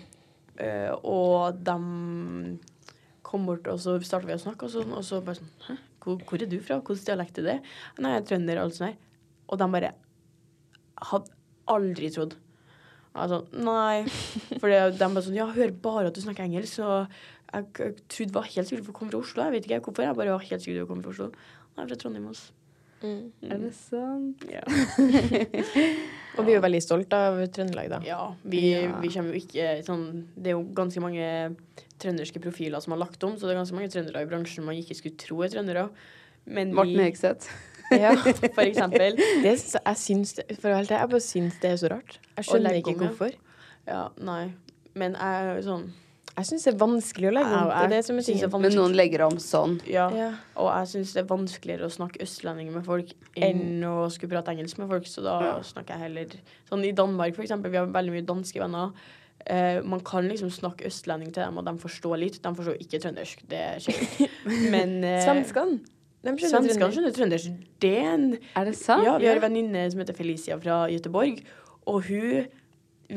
uh, og de kom bort, og så starta vi å snakke, og, sånn, og så bare sånn Hæ, hvor, hvor er du fra? Hvilken dialekt er det? Nei, jeg er trønder, og alt sånt der. Og de bare Hadde aldri trodd. Altså, nei. For de bare sånn Ja, hør hører bare at du snakker engelsk, så jeg, jeg trodde det var helt sikkert du kom fra Oslo. Jeg vet ikke hvorfor. Jeg bare var helt sikker du kom fra Oslo. Nei, fra Trondheim også. Er det sant? Ja. Og vi er jo veldig stolte av Trøndelag, da. Ja, vi, vi kommer jo ikke sånn Det er jo ganske mange trønderske profiler som har lagt om, så det er ganske mange trøndere i bransjen man ikke skulle tro er trøndere. Men Morten Hegseth. Ja. for eksempel Det, syns- jeg syns det, for alt være jeg bare syns det er så rart. Jeg skjønner ikke om, hvorfor. Ja, nei. Men jeg sånn Jeg syns det er vanskelig å legge om. Det er det som jeg synes er vanskelig. Men noen legger om sånn. Ja. Ja. Og jeg syns det er vanskeligere å snakke østlending med folk enn å skulle prate engelsk med folk, så da snakker jeg heller Sånn i Danmark, for eksempel, vi har veldig mye danske venner. Uh, man kan liksom snakke østlending til dem, og de forstår litt. De forstår ikke trøndersk, det skjer ikke. Men uh, Svenskene. De skjønner Svenskene skjønner trøndersk. Det er en Er det sant? Ja, vi har en venninne som heter Felicia fra Gøteborg, og hun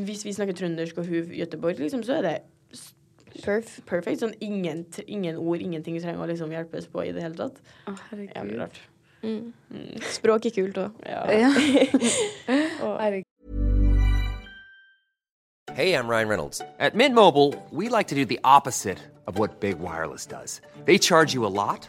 Hvis vi snakker trøndersk og hun Gøteborg, liksom, så er det Perf. perfekt. Sånn ingen, ingen ord, ingenting trenger å liksom hjelpes på i det hele tatt. Å, herregud. Jævlig rart. Språk er kult òg. Ja. Ja. Herregud. Hey, I'm Ryan Reynolds. At Mint Mobile, we like to do the opposite of what Big Wireless does. They charge you a lot,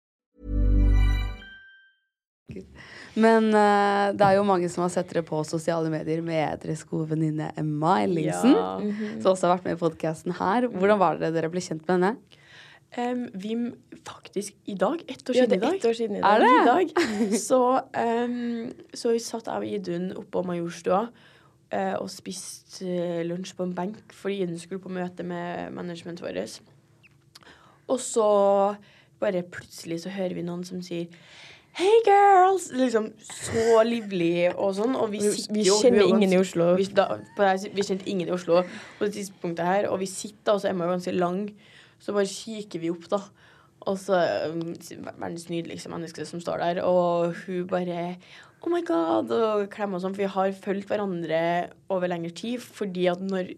Men uh, det er jo mange som har sett dere på sosiale medier med deres gode venninne Emma Ellingsen. Ja. Som også har vært med i podkasten her. Hvordan var det dere ble kjent med henne? Um, vi faktisk i dag, ett år Ja, siden i dag ett år siden i Er dag. det? I dag så, um, så satt jeg og Idun oppå Majorstua uh, og spiste uh, lunsj på en benk fordi Idun skulle på møte med managementet vårt. Og så bare plutselig så hører vi noen som sier Hey girls! Liksom så livlig og sånn. Og vi Vi- jo kjenner er ingen i Oslo. Vi, da, her, vi kjente ingen i Oslo på det tidspunktet her, og vi sitter, og så er man ganske lang. Så bare kikker vi opp, da. Og så um, verdens nydeligste menneske som står der, og hun bare Oh my god! Og klemmer og sånn, for vi har fulgt hverandre over lengre tid. Fordi at når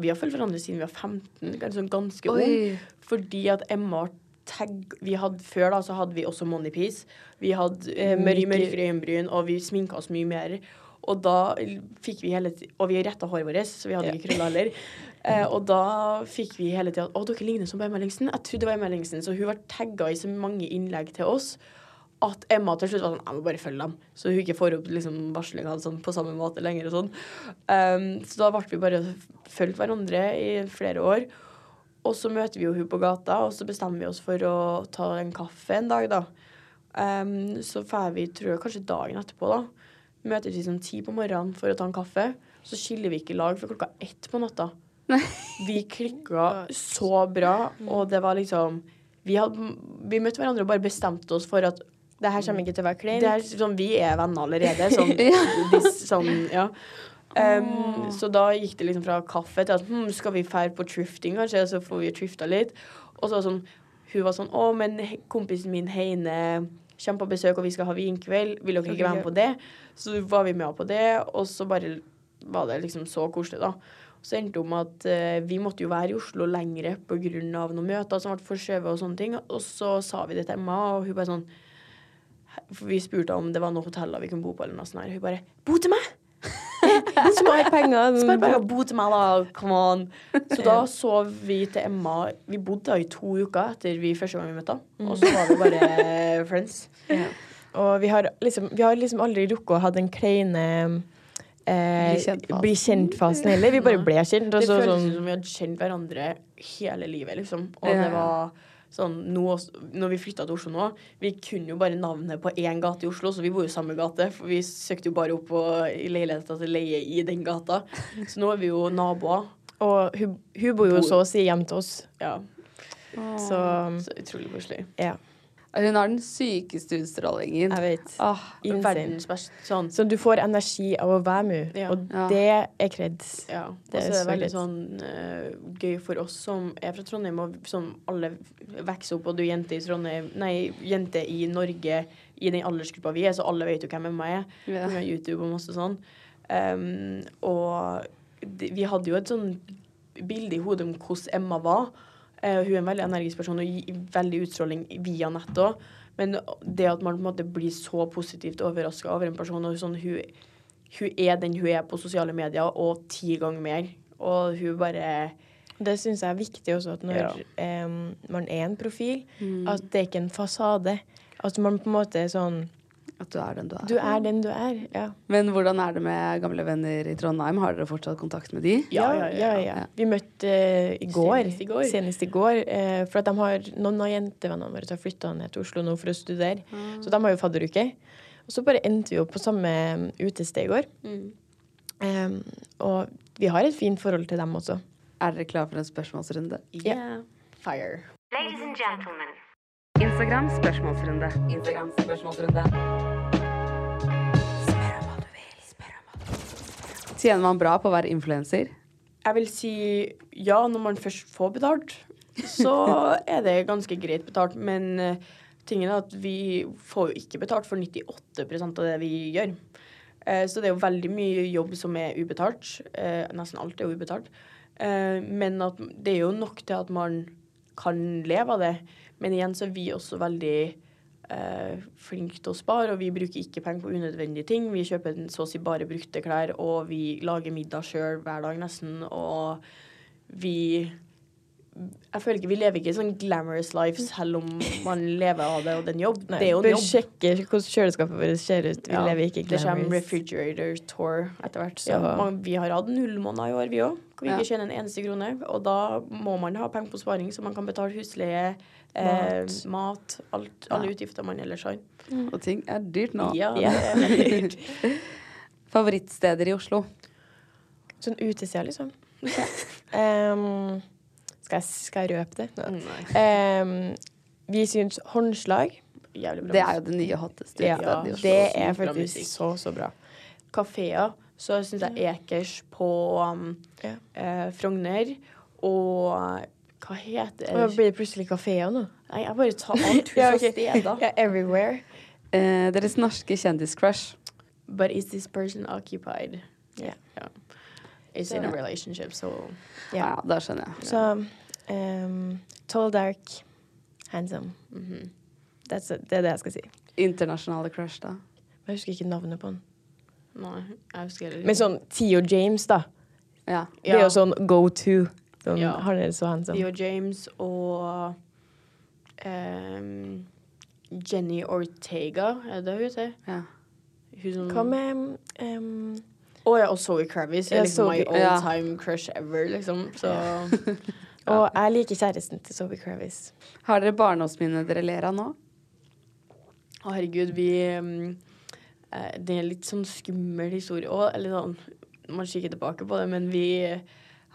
Vi har fulgt hverandre siden vi var 15, ganske, sånn ganske Oi. ung. Fordi at Emma tagg vi hadde Før da så hadde vi også Money Piece. Vi hadde eh, mørk, mørkere øyenbryn, og vi sminka oss mye mer. Og da fikk vi hele tida Og vi retta håret vårt, så vi hadde ikke krøller heller. Eh, og da fikk vi hele tida Å, dere ligner som på Emma Ellingsen. Jeg trodde det var Emma Ellingsen, så hun var tagga i så mange innlegg til oss at Emma til slutt var sånn Jeg må bare følge dem. Så hun ikke får opp liksom, varslinga sånn, på samme måte lenger og sånn. Um, så da ble vi bare fulgt hverandre i flere år. Og så møter vi jo hun på gata, og så bestemmer vi oss for å ta en kaffe en dag, da. Um, så drar vi, tror jeg, kanskje dagen etterpå, da. Møtes vi som ti på morgenen for å ta en kaffe. Så skiller vi ikke lag for klokka ett på natta. Vi klikka så bra, og det var liksom Vi, hadde, vi møtte hverandre og bare bestemte oss for at Det her kommer ikke til å være kleint. sånn, vi er venner allerede. Sånn, hvis, sånn ja. Um, så da gikk det liksom fra kaffe til at hm, skal vi fære på thrifting, kanskje, så får vi trifta litt. Og så var sånn, hun var sånn Å, men kompisen min Heine kommer på besøk, og vi skal ha vinkveld. Vil dere ikke være med på det? Så var vi med på det, og så bare var det liksom så koselig, da. Så endte det om at uh, vi måtte jo være i Oslo lengre pga. noen møter som ble forskjøvet og sånne ting. Og så sa vi det til Emma, og hun bare sånn For vi spurte om det var noen hoteller vi kunne bo på, eller noe sånt. her. Hun bare Bo til meg! Spar penger. Spar penger, bo til meg, da. Come on. Så da sov vi til Emma Vi bodde da i to uker etter vi første gang vi møtte henne. Og så var vi bare friends. Og vi har liksom, vi har liksom aldri rukket å ha den kleine eh, Bli kjent-fasen. heller. Vi bare ble kjent. Det så, føltes sånn, som vi hadde kjent hverandre hele livet, liksom. Og Ja. det var sånn nå, Når vi flytta til Oslo nå Vi kunne jo bare navnet på én gate i Oslo, så vi bor jo samme gate. For vi søkte jo bare opp på, i leiligheta til leie i den gata. Så nå er vi jo naboer. og hun, hun bor jo så å si hjem til oss. Ja. Så Så utrolig koselig. ja, Hun har den sykeste utstrålingen. jeg vet. Åh, Verdens sånn. Så du får energi av å være med, Ja. og det er kreds. Ja. Det er er veldig sånn uh, gøy for oss som er fra Trondheim, og som alle vokser opp, og du er jente i Trondheim Nei, jente i Norge i den aldersgruppa vi er, så alle vet jo hvem Emma er. Ja. På YouTube og masse sånn. Um, og de, vi hadde jo et sånn bilde i hodet om hvordan Emma var. Eh, hun er en veldig energisk person og gir veldig utstråling via nett òg. Men det at man på en måte blir så positivt overraska over en person og sånn, hun, hun er den hun er på sosiale medier, og ti ganger mer. Og hun bare Det syns jeg er viktig også, at når Ja. um, man er en profil, Mm. at det er ikke en fasade. At man på en måte er sånn At du er den du er. Du er den du er. Ja. Men hvordan er det med gamle venner i Trondheim? Har dere fortsatt kontakt med de? Ja, Ja, ja, ja. Vi møtte uh, i går. Senest i går. Senest i går uh, for at de har, noen av jentevennene våre har flytta ned til Oslo nå for å studere. Så de har jo fadderuke. Og så bare endte vi opp på samme utested i går. Mm. Um, og vi har et fint forhold til dem også. Er dere klare for en spørsmålsrunde? Yeah. Fire. Ladies and gentlemen, Instagram spørsmålsrunde. Instagram spørsmålsrunde. Tjener man bra på å være influenser? Jeg vil si ja, når man først får betalt, så er det ganske greit betalt. Men eh, tingen er at vi får jo ikke betalt for 98 av det vi gjør. Eh, så det er jo veldig mye jobb som er ubetalt. Eh, nesten alt er jo ubetalt. Men at det er jo nok til at man kan leve av det. Men igjen så er vi også veldig eh, flinke til å spare, og vi bruker ikke penger på unødvendige ting. Vi kjøper så å si bare brukte klær, og vi lager middag sjøl hver dag nesten, og vi Jeg føler ikke vi lever ikke sånn glamorous life selv om man lever av det, og det er en jobb. Nei, det er jo en bør jobb. sjekke hvordan kjøleskapet vårt ser ut. Vi Ja, lever ikke Det kommer glamorous. refrigerator tour etter hvert. Så Ja. man, vi har hatt null måneder i år, vi òg. Hvor vi Ja. ikke tjener en eneste krone. Og da må man ha penger på sparing, så man kan betale husleie, eh, Mat. mat, alt, alle utgifter man ellers har. Og ting er dyrt nå. Ja, det er dyrt. Favorittsteder i Oslo? Sånn utested, liksom. Em, skal, jeg, skal jeg røpe det? Em, vi syns håndslag Jævlig bra. Det er jo det nye hotteste ja, ja, Det er faktisk så, så bra. kafeer, så syns jeg Ekers på um, Ja. eh, Frogner og Hva heter det? blir det plutselig kafeer nå? Nei, jeg bare tar alt fra ok. steder. yeah, everywhere. Eh, deres norske kjendiscrush. But is this person occupied? Yeah. Yeah. It's in a relationship, so Ja, Ja. da skjønner jeg. Så um, tall, dark, handsome. That's it. Det er det jeg skal si. Internasjonale crush, da. Jeg husker ikke navnet på han. Nei, jeg husker heller Men sånn Theo James, da. Ja. Det er jo sånn go to. Sånn, Ja. Han er så handsome. Theo James og um, Jenny Ortega, er det hun heter? ja. Hun Hva med um, Å ja, og Zoe Kravitz er Ja, liksom my all time crush ever, liksom. Så Og jeg liker kjæresten til Sobe Kravis. Har dere barndomsminner dere ler av nå? Å, herregud, vi ehm, eh, Det er litt sånn skummel historie òg, eller sånn Man kikker tilbake på det, men vi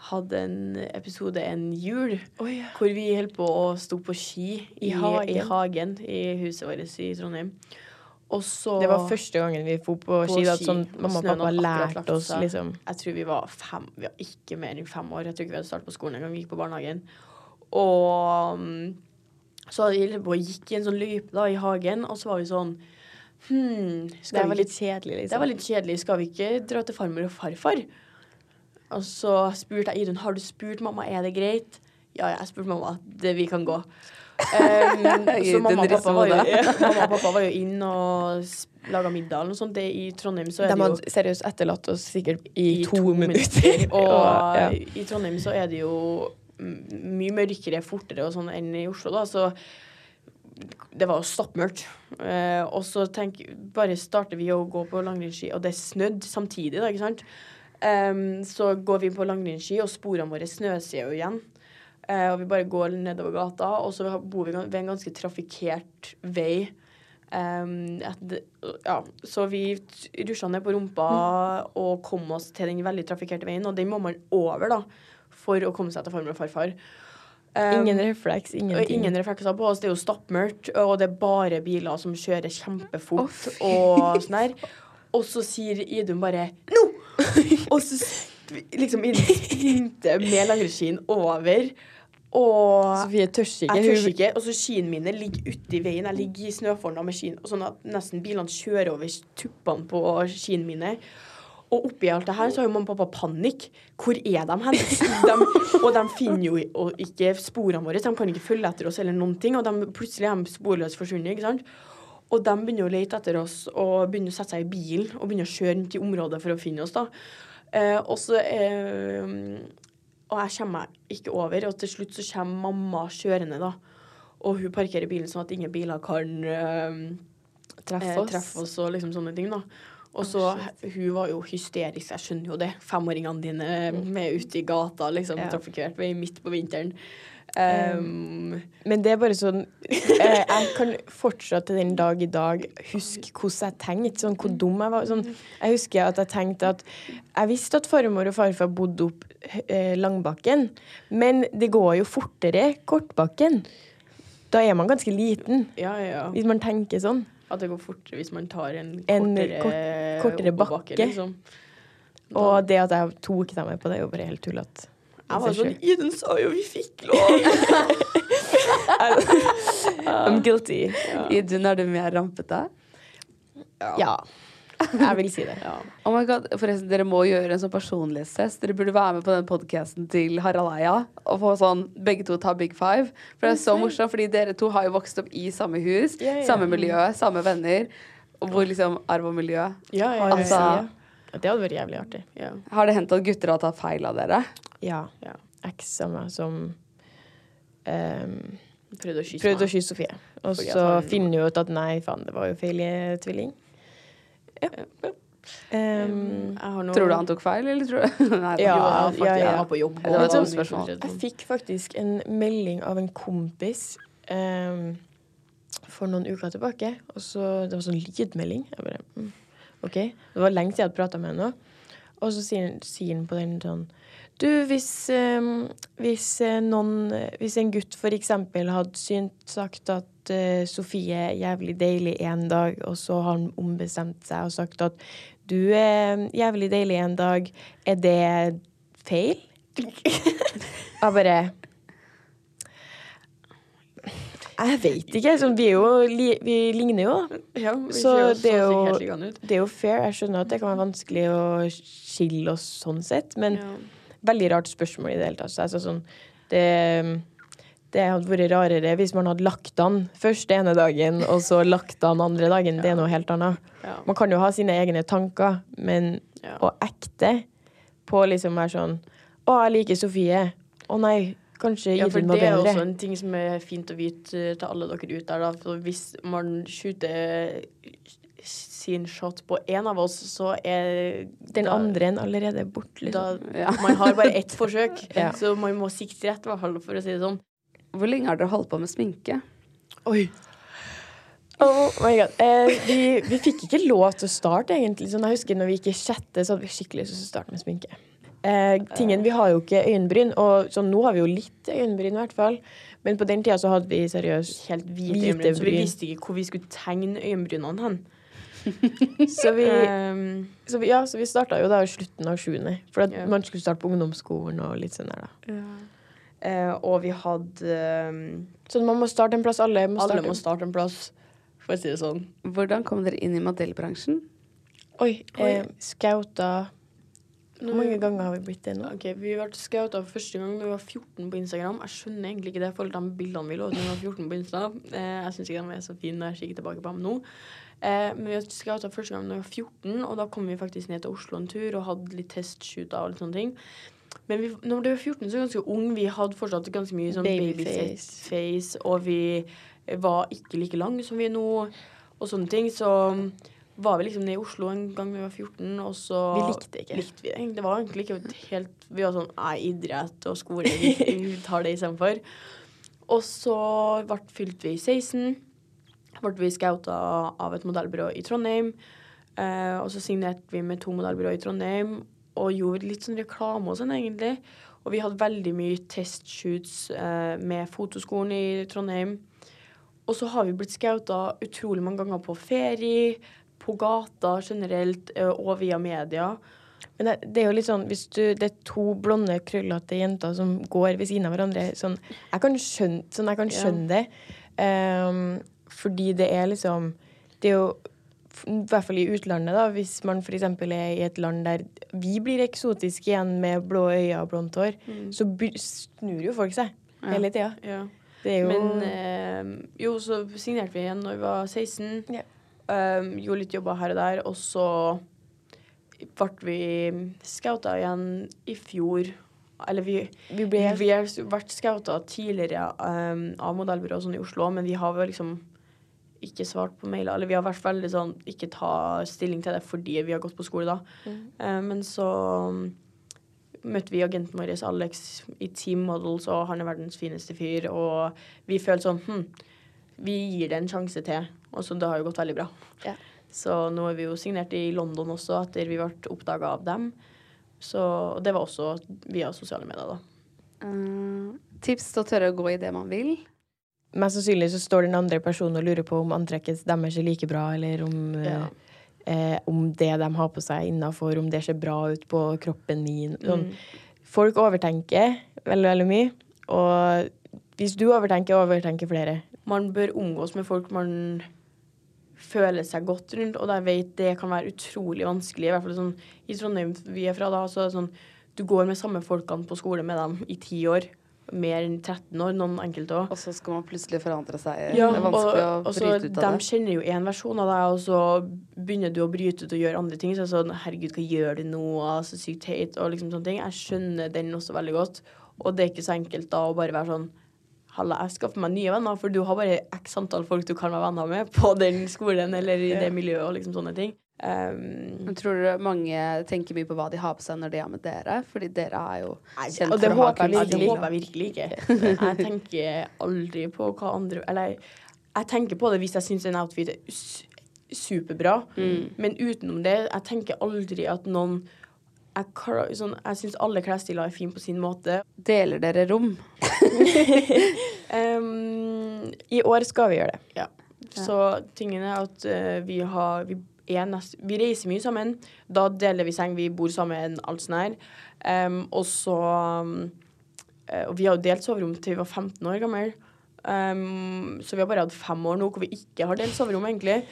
hadde en episode en jul hvor vi holdt på å stå på ski i, I hagen. i hagen i huset vårt i Trondheim. Så Det var første gangen vi dro på. Da, ski, sånn, mamma og pappa lærte oss liksom Jeg tror vi var fem, vi var ikke mer enn fem år. Jeg tror ikke vi hadde startet på skolen engang. Vi gikk på barnehagen. Og mm, så vi på gikk i en sånn løype da, i hagen, og så var vi sånn Hm, Det var litt kjedelig, liksom. det var litt kjedelig. Skal vi ikke dra til farmor og farfar? Og så spurte jeg Idun har du spurt mamma er det greit. Ja, jeg spurte mamma. Det, vi kan gå. Um, så mamma og, pappa var jo, mamma og pappa var jo inn og laga middag eller noe sånt. Det, I Trondheim så er De det jo hadde seriøst etterlatt oss sikkert i, i to, minutter. Og ja. i Trondheim så er det jo mye mørkere fortere og sånn enn i Oslo, da. Så det var jo stappmørkt. Eh, og så tenk, bare starter vi å gå på langrennsski, og det snødde samtidig, da, ikke sant. Um, så går vi på langrennsski, og sporene våre snøser jo igjen. Eh, og vi bare går nedover gata, og så bor vi ved en ganske trafikkert vei. Um, et, ja, så vi rusja ned på rumpa og kom oss til den veldig trafikkerte veien, og den må man over da, for å komme seg til farmor og farfar. Um, Ingen refleks, ingenting. ingen reflekser på oss. Det er jo stappmørkt, og det er bare biler som kjører kjempefort. og sånn her. Og så sier Idun bare 'nå!' og så liksom sprinter med langrennsskien over. Og Sofie tør ikke. jeg tør ikke. Og så skiene mine ligger uti veien. Jeg ligger i snøforna med skiene, sånn at nesten bilene kjører over tuppene på skiene mine. Og oppi alt det her så har jo mamma og pappa panikk. Hvor er de hen? De, og de finner jo ikke sporene våre, de kan ikke følge etter oss eller noen ting. Og de, plutselig er de sporløst forsvunnet, ikke sant. Og de begynner å lete etter oss og begynner å sette seg i bilen og begynner å kjøre rundt i området for å finne oss. da. Eh, og så eh, Og jeg kommer meg ikke over, og til slutt så kommer mamma kjørende, da. Og hun parkerer bilen sånn at ingen biler kan eh, Treffe eh, oss. treffe oss og liksom sånne ting, da. Og så Hun var jo hysterisk, jeg skjønner jo det. Femåringene dine med ute i gata, liksom, Ja. trafikkert vei midt på vinteren. Um, Men det er bare sånn eh, Jeg kan fortsatt til den dag i dag huske hvordan jeg tenkte, sånn hvor dum jeg var. Sånn, jeg husker at jeg tenkte at Jeg visste at farmor og farfar bodde opp eh, Langbakken, men det går jo fortere Kortbakken. Da er man ganske liten, ja, ja, hvis man tenker sånn. At det går fortere hvis man tar en En kortere, kort- kortere bakke. bakke. Liksom. Og det at jeg tok dem med på det, er jo bare helt tullete. Jeg var sånn Idun sa jo vi fikk lov! I'm guilty. Idun, er du mer rampete? Ja. Jeg vil si det. Oh my god, forresten, Dere må gjøre en sånn personlighetstest. Dere burde være med på den podkasten til Harald Eia. Og få sånn, begge to ta big five. For det er så morsomt, fordi dere to har jo vokst opp i samme hus. yeah, yeah. Samme miljø, samme venner. Og hvor liksom arv og miljø Ja, ja, ja. Altså, Det hadde vært jævlig artig. ja. Har det hendt at gutter har tatt feil av dere? Ja. Ja. Eks av meg som um, Prøvde å kysse prøvde å kysse Sofie. Og Fordi så han- finner hun ut at nei, faen, det var jo feil i tvilling. Ja. Ehm, Jeg har noe- Tror du han tok feil, eller tror du Nei. Ja, Jo, jeg, faktisk, ja, ja. jeg var på jobb. Det var et sånt spørsmål. jeg fikk faktisk en melding av en kompis um, for noen uker tilbake. Og så, Det var sånn lydmelding. Jeg bare, mm, OK. Det var lenge siden jeg hadde prata med henne. Og så sier sier han på den sånn Du, hvis, ehm, hvis eh, noen Hvis en gutt eksempel hadde synt sagt at eh, Sofie er jævlig deilig en dag, og så har han ombestemt seg og sagt at du er jævlig deilig en dag, er det feil? Jeg bare Jeg vet ikke. Sånn, vi, jo, li- vi ligner jo. Ja, vi Så det er jo-. Det er jo fair. Jeg skjønner at det kan være vanskelig å skille oss sånn sett, men Ja. Veldig rart spørsmål i det hele tatt. Så altså, sånn, det, det hadde vært rarere hvis man hadde lagt an først ene dagen, og så lagt an andre dagen. Det er noe helt annet. Man kan jo ha sine egne tanker, men å ekte på liksom være sånn Å, jeg liker Sofie. Å nei, kanskje Ja, for bedre. det er også en ting som er fint å vite til alle dere ute der, da. For hvis man shooter sin shot på én av oss, så er Den da- andre en allerede bort, da, liksom. Ja. Man har bare ett forsøk, Ja. så man må sikte rett, i hvert fall, for å si det sånn. Hvor lenge har dere holdt på med sminke? Oi. Oh my god. Eh, vi, vi fikk ikke lov til å starte, egentlig. Sånn, jeg husker når vi gikk i sjette, så hadde vi skikkelig lyst til å starte med sminke. Eh, tingen, Vi har jo ikke øyenbryn, og sånn, nå har vi jo litt øyenbryn, i hvert fall. Men på den tida så hadde vi seriøst Helt hvite, Hvite øyenbryn, så vi visste ikke hvor vi skulle tegne øyenbrynene hen. Så vi, Um, så vi, ja, så vi starta jo da i slutten av sjuende. For at Ja. man skulle starte på ungdomsskolen og litt sånn der, da. eh, og vi hadde um, Så man må starte en plass. Alle må Alle starte. må starte en plass, for å si det sånn. Hvordan kom dere inn i modellbransjen? Oi. Eh, Scouta Hvor mange ganger har vi blitt det nå? Ok, Vi ble scouta første gang da vi var 14 på Instagram. Jeg skjønner egentlig ikke det. For de bildene vi lå ut da vi var 14 på Insta. Eh, jeg syns ikke de er så fine når jeg kikker tilbake på dem nå. Eh, men vi scouta første gang da vi var 14, og da kom vi faktisk ned til Oslo en tur og hadde litt testshoota og litt sånne ting. Men vi, når vi var 14, så var vi ganske ung. Vi hadde fortsatt ganske mye sånn Babyface. babyface, og vi var ikke like lang som vi er nå, og sånne ting. Så var vi liksom nede i Oslo en gang vi var 14, og så Vi likte ikke. likte vi det. Det var egentlig ikke helt Vi var sånn Nei, idrett og skole, vi, vi tar det istedenfor. Og så ble, fylte vi 16. Ble vi scouta av et modellbyrå i Trondheim. Eh, og så signerte vi med to modellbyråer i Trondheim og gjorde litt sånn reklame og sånn, egentlig. Og vi hadde veldig mye testshoots eh, med fotoskolen i Trondheim. Og så har vi blitt scouta utrolig mange ganger på ferie, på gata generelt, eh, og via media. Men det, det er jo litt sånn hvis du, det er to blonde, krøllete jenter som går ved siden av hverandre sånn, Jeg kan skjønne, sånn, jeg kan Ja. det. Ehm, fordi det er liksom Det er jo I hvert fall i utlandet, da, hvis man f.eks. er i et land der vi blir eksotiske igjen med blå øyne og blondt hår, så snur jo folk seg hele tida. Ja. Det er jo Men eh, jo, så signerte vi igjen når vi var 16. Ja. Um, gjorde litt jobber her og der, og så ble vi scouta igjen i fjor. Eller vi, Vi vi, ble vi har vært scouta tidligere um, av modellbyrå sånn i Oslo, men vi har vel liksom ikke svart på mailer. Eller vi har vært veldig liksom ikke ta stilling til det fordi vi har gått på skole da. Eh, men så um, møtte vi agenten vår Alex i Team Models, og han er verdens fineste fyr. Og vi følte sånn hm, vi gir det en sjanse til. Og så det har jo gått veldig bra. Ja. Så nå er vi jo signert i London også, etter vi ble oppdaga av dem. Så det var også via sosiale medier, da. Uh, tips til å tørre å gå i det man vil. Mest sannsynlig så står den andre personen og lurer på om antrekket deres er like bra, eller om, Ja. eh, om det de har på seg innafor, om det ser bra ut på kroppen min. Sånn. Mm. Folk overtenker veldig, veldig mye. Og hvis du overtenker, overtenker flere. Man bør omgås med folk man føler seg godt rundt, og jeg vet det kan være utrolig vanskelig. I hvert fall sånn i Trondheim vi er fra da, så er det sånn du går med samme folkene på skole med dem i ti år. Mer enn 13 år, noen enkelte òg. Og så skal man plutselig forandre seg. Ja, det er vanskelig og å bryte ut de av det. kjenner jo én versjon av deg, og så begynner du å bryte ut og gjøre andre ting. Så er det sånn Herregud, hva gjør du nå? Så sykt teit. Og liksom sånne ting. Jeg skjønner den også veldig godt. Og det er ikke så enkelt da å bare være sånn Halla, jeg skaffer meg nye venner, for du har bare x antall folk du kan være venner med på den skolen eller i det miljøet og liksom sånne ting. Um, Men tror du mange tenker mye på hva de har på seg når de er med dere? Fordi dere er jo kjent for å ha håper jeg det håper jeg virkelig ikke. Jeg tenker aldri på hva andre Eller jeg tenker på det hvis jeg syns en outfit er superbra, superbra, men utenom det Jeg tenker aldri at noen Jeg, sånn, jeg syns alle klesstiler er fine på sin måte. Deler dere rom? Um, I år skal vi gjøre det. ja. Så tingen er at uh, vi har vi, er vi reiser mye sammen. Da deler vi seng, vi bor sammen, alt sånn her. Um, og så um, eh, Og vi har jo delt soverom til vi var 15 år gamle. Um, så vi har bare hatt fem år nå hvor vi ikke har delt soverom, egentlig.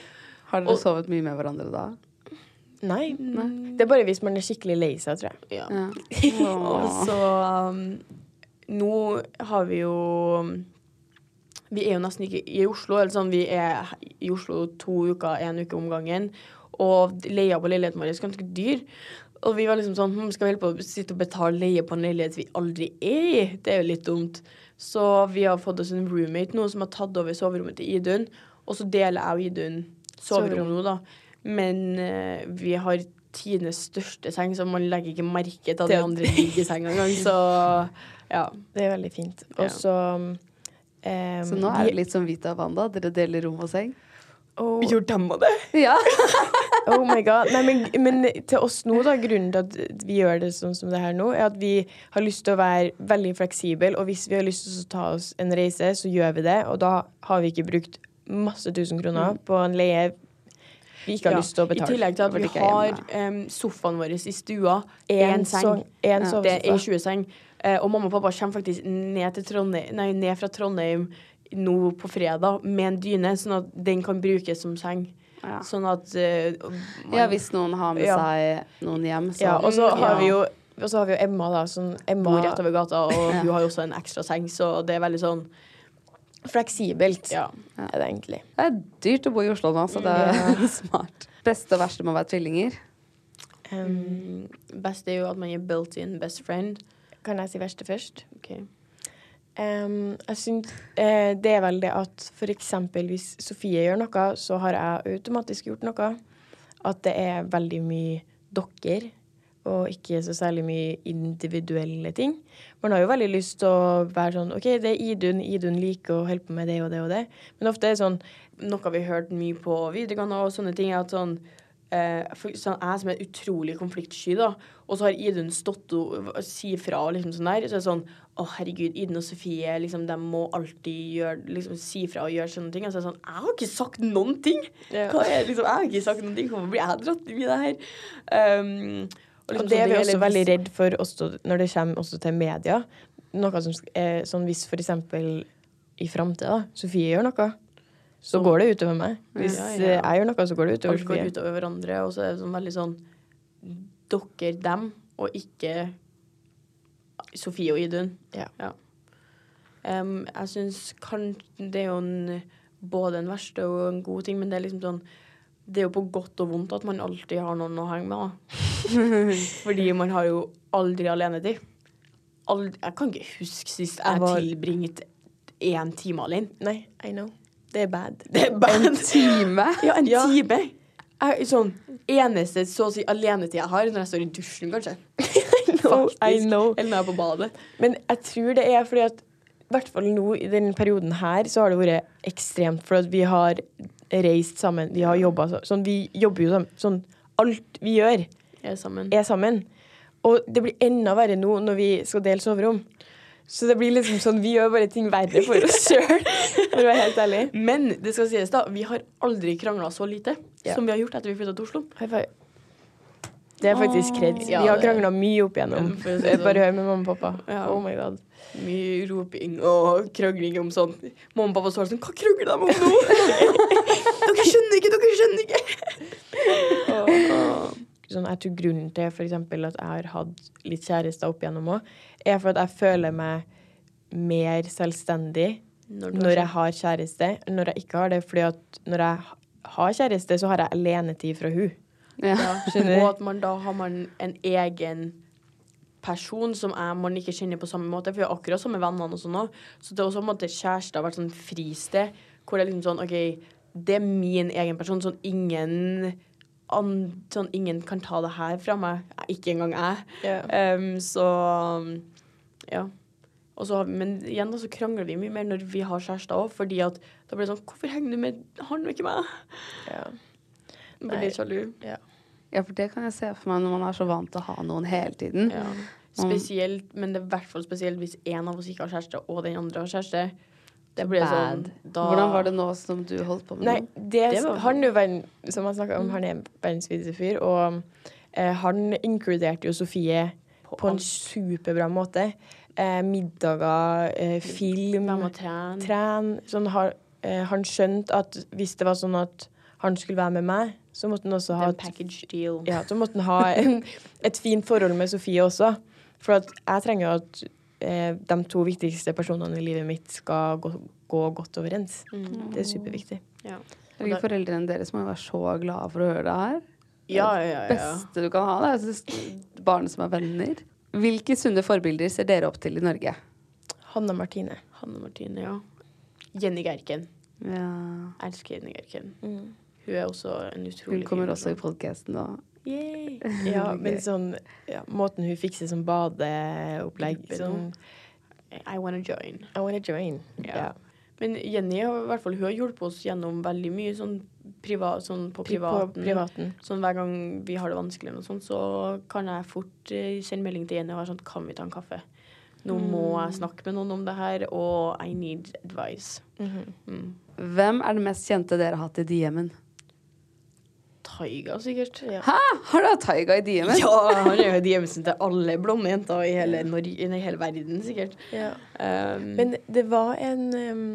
Har dere Og- sovet mye med hverandre da? Nei. Det er bare hvis man er skikkelig lei seg, tror jeg. Ja. Ja. Og så um, Nå har vi jo Vi er jo nesten ikke i Oslo. Eller sånn, vi er i Oslo to uker, én uke om gangen. Og leia på leiligheten vår er ganske dyr. Og vi var liksom sånn hm, Skal vi holde på å sitte og betale leie på en leilighet vi aldri er i? Det er jo litt dumt. Så vi har fått oss en roommate nå som har tatt over soverommet til Idun. Og så deler jeg og Idun soverom nå, da. Men uh, vi har tidenes største seng, så man legger ikke merke til at de andre ligger i senga engang. Så ja. Det er veldig fint. Og så um, Så nå er det litt som Vita og Wanda. Dere deler rom og seng. oh, Gjør dem av det? Ja. oh my god. Nei, men, men til oss nå, da, grunnen til at vi gjør det sånn som det her nå, er at vi har lyst til å være veldig fleksible, og hvis vi har lyst til å ta oss en reise, så gjør vi det, og da har vi ikke brukt masse tusen kroner på en leie vi ikke har Ja. lyst til å betale. I tillegg til at vi har um, sofaen vår i stua. Én seng. seng- en Det er 20-seng. Eh, og mamma og pappa kommer faktisk ned, til nei, ned fra Trondheim nå på fredag med en dyne, sånn at den kan brukes som seng. Ja. Sånn at uh, man- ja, hvis noen har med Ja. seg noen hjem, så Ja, og så har Ja. vi jo og så har vi jo Emma, da. Sånn, Emma bor rett over gata, og Ja. hun har jo også en ekstra seng, så det er veldig sånn Fleksibelt Ja. er det egentlig. Det er dyrt å bo i Oslo nå, så det er smart. Beste og verste med å være tvillinger? Um, best er jo at man er built-in best friend. Kan jeg si verste først? Ok. Um, jeg syns uh, det er vel det at eksempel hvis Sofie gjør noe, så har jeg automatisk gjort noe. At det er veldig mye dere, og ikke så særlig mye individuelle ting. Man har jo veldig lyst til å være sånn OK, det er Idun, Idun liker å holde på med det og det og det. Men ofte er det sånn Noe vi har hørt mye på videregående og sånne ting, at sånn for, sånn, Jeg som er utrolig konfliktsky, da, og så har Idun stått og og si fra og liksom sånn der, så er det sånn Å, herregud, Idun og Sofie, liksom, de må alltid gjøre liksom, si fra og gjøre sånne ting. Og så er det sånn Jeg har ikke sagt noen ting! Ja. Hva er, liksom, jeg har ikke sagt noen ting. Hvorfor blir jeg dratt inn i det her? Um, og Og liksom det er sånn, vi også veldig redd for også, når det kommer også til media. Noe som er sånn hvis for eksempel i framtida Sofie gjør noe, så går det utover meg. Hvis Ja, ja. ja. jeg gjør noe, så går det utover Alt går utover hverandre, og så er det sånn veldig sånn Dere, dem, og ikke Sofie og Idun. Ja. Um, jeg syns kanskje det er jo en, både en verste og en god ting, men det er liksom sånn Det er jo på godt og vondt at man alltid har noen å henge med. Fordi man har jo aldri alenetid. Aldri, jeg kan ikke huske sist jeg Jeg var- tilbringte én time alene. Nei, I know. Det er bad. Det er bad. en Time? Ja, en Ja. time. Jeg, sånn, eneste så å si alenetid jeg har, når jeg står i dusjen, kanskje. I know. Eller når jeg er på badet. Men jeg tror det er fordi at i hvert fall nå i denne perioden her, så har det vært ekstremt. For at vi har reist sammen, vi har jobba sånn. Vi jobber jo sammen. Sånn alt vi gjør, er sammen. er sammen. Og det blir enda verre nå når vi skal dele soverom. Så det blir liksom sånn, vi gjør bare ting verre for oss sjøl, for å være helt ærlig. Men det skal sies, da, vi har aldri krangla så lite Ja. som vi har gjort etter vi flytta til Oslo. High five. Det er faktisk kred. Ja, vi har krangla mye opp igjennom. Det Bare sånn. hør med mamma og pappa. Ja. Oh my god. Mye roping og krangling om sånn. Mamma og pappa står sånn Hva krangler de om nå? dere skjønner ikke, dere skjønner ikke! Sånn, jeg tror grunnen til for eksempel at jeg har hatt litt kjærester opp igjennom òg, er for at jeg føler meg mer selvstendig Når når jeg har kjæreste, når jeg ikke har det. Fordi at når jeg har kjæreste, så har jeg alenetid fra hun. Ja. Og at man da har man en egen person som jeg, man ikke kjenner på samme måte. For vi er akkurat samme vennene og sånn òg. Så det er også på en måte kjæreste har vært sånn fristed. Hvor det er liksom sånn OK, det er min egen person. Sånn ingen an, sånn, ingen kan ta det her fra meg. Ikke engang jeg. Yeah. Um, så ja. Og så men igjen da, så krangler vi mye mer når vi har kjærester òg, fordi at da blir det sånn Hvorfor henger du med han og ikke meg? Ja. Blir litt sjalu. ja, for det kan jeg se for meg når man er så vant til å ha noen hele tiden. Ja. Spesielt, men det er i hvert fall spesielt hvis en av oss ikke har kjæreste, og den andre har kjæreste. Det blir sånn da, Hvordan var det nå som du holdt på med Nei, det, Det var- han er jo verden, som han snakket om, han er verdens fineste fyr, og eh, han inkluderte jo Sofie på en superbra måte. Eh, middager, eh, film, trene. tren. Sånn har, eh, han skjønte at hvis det var sånn at han skulle være med meg, så måtte han også ha et, en package deal. ja, så måtte han ha en, et fint forhold med Sofie også. For at jeg trenger jo at de to viktigste personene i livet mitt skal gå, gå godt overens. Det er superviktig. Ja. Herregud, Foreldrene deres må være så glade for å høre det her. Ja, ja, ja. beste du kan ha. Det er barn som er venner. Hvilke sunne forbilder ser dere opp til i Norge? Hanna Martine. Hanne Martine, ja. Jenny Gerken. Ja. Elsker Jenny Gerken. Hun er også en utrolig Hun kommer også i podkasten nå. Yay. Ja, men sånn ja, Måten hun fikser sånn badeopplegg Gruppe sånn, I wanna join. I wanna join. Ja. Ja. Men Jenny har hvert fall, hun har hjulpet oss gjennom veldig mye sånn, priva, sånn på privaten. På privaten. Sånn Hver gang vi har det vanskelig, eller noe sånt, så kan jeg fort eh, sende melding til Jenny og være sånn Kan vi ta en kaffe? Nå må jeg snakke med noen om det her, og I need advice. mm. Hvem er det mest kjente dere har hatt i DM-en? Taiga, sikkert. Ja. Hæ? Har du hatt Taiga i DM-en? Ja, han er jo DM-en til alle blonde jenter i hele, Norge, i hele verden, sikkert. Ja. Um, Men det var en um,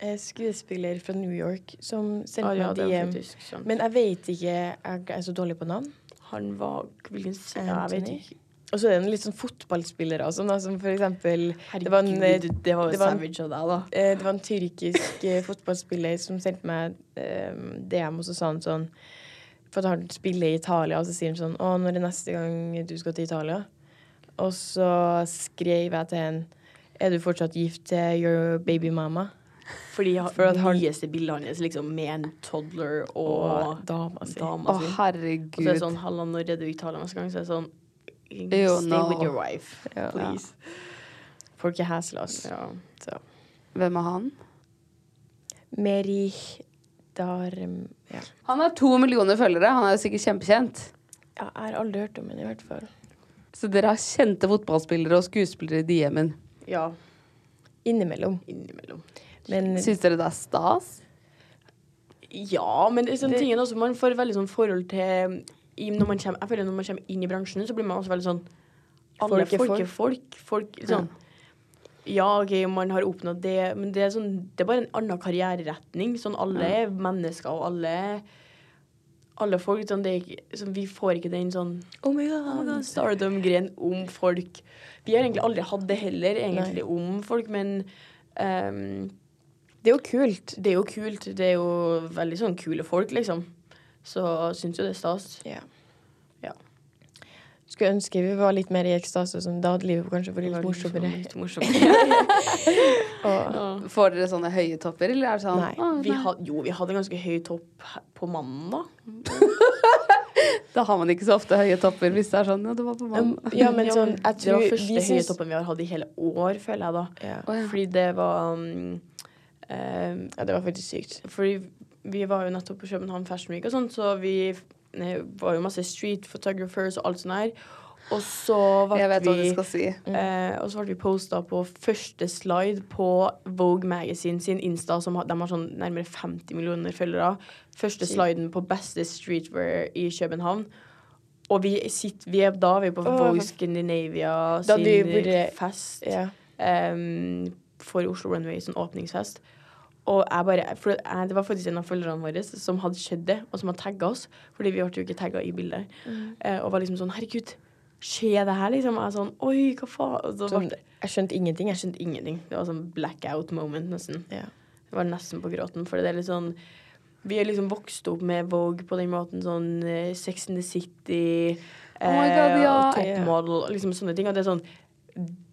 eh, skuespiller fra New York som sendte ah, ja, meg DM. faktisk. Men jeg vet ikke Jeg er så dårlig på navn. han var Hvilken se- Jeg vet ikke. Og så er det litt sånn fotballspillere og sånn, som for eksempel Herregud, det var en, det var det var en- savage av deg, da. eh, Det var en tyrkisk eh, fotballspiller som sendte meg eh, DM, og så sa han sånn For at han spiller i Italia, og så sier han sånn Å, når er neste gang du skal til Italia? Og så skrev jeg til henne Er du fortsatt gift til your baby mama? Fordi For at han- nyeste bildet hans liksom med en toddler og, Og dama si. dama Å, herregud. Og så er det sånn Halla, når er du i Italia neste gang? Så er det sånn Jo, Stay no. with your wife, Ja. please. Folk er hæslas. Ja. Så. Hvem er han? Merih Darm ja. Han har to millioner følgere. Han er jo sikkert kjempekjent. ja, jeg har aldri hørt om henne, i hvert fall. Så dere har kjente fotballspillere og skuespillere i DM-en. ja. Innimellom. Innimellom. Men Syns dere det er stas? Ja, men det er sånn tingen også, man får veldig sånn forhold til når man kommer, Jeg føler når man kommer inn i bransjen, så blir man også veldig sånn Alle Folk er folk folk, folk. folk sånn, ja, OK, man har oppnådd det, men det er, sånn, det er bare en annen karriereretning. Sånn, alle er mennesker, og alle alle folk, sånn, det ikke, sånn, Vi får ikke den sånn Oh my oh god. God, stardom-greien om folk. Vi har egentlig aldri hatt det heller, egentlig, om folk, men um, Det er jo kult. det er jo kult. Det er jo veldig sånn kule folk, liksom. Så syns jo det er stas. Ja. Ja. Skulle ønske vi var litt mer i ekstase. som da hadde livet kanskje vært litt morsommere. Litt morsommere. Og, Får dere sånne høye topper, eller er det sånn Nei. «Å, Vi had, jo, vi hadde ganske høy topp på mandag. Da har man ikke så ofte høye topper hvis det er sånn Ja, det var på mannen mandag. ja, men sånn, jeg det var første høye toppen vi har hatt i hele år, føler jeg da. ja. Fordi det var um, um, ja, det var faktisk sykt. Fordi vi var jo nettopp på København Fashion Week og sånn, så vi eh, var jo masse street photographers og alt sånt her. Og så ble vi si. Eh, og så ble vi posta på første slide på Vogue Magazine sin Insta, som har, de har sånn nærmere 50 millioner følgere. Første sliden på beste streetwear i København. Og vi, sitter, vi er da vi er på oh, Vogue Scandinavia sin burde, fest Ja. um, for Oslo Runway, sånn åpningsfest. Og jeg bare, for jeg, Det var faktisk en av følgerne våre som hadde skjedd det, og som hadde tagga oss. Fordi vi ble jo ikke tagga i bildet. Mm. Eh, og var liksom sånn Herregud, skjer det her, liksom? Jeg er sånn Oi, hva faen? Så Sånn, jeg skjønte ingenting, Jeg jeg. skjønte ingenting. Det var sånn blackout moment, nesten. Ja. Det var nesten på gråten. For det er litt sånn Vi er liksom vokst opp med Vogue på den måten. Sånn eh, Sex in the City Oh God, ja. og Top Model liksom sånne ting. Og det er sånn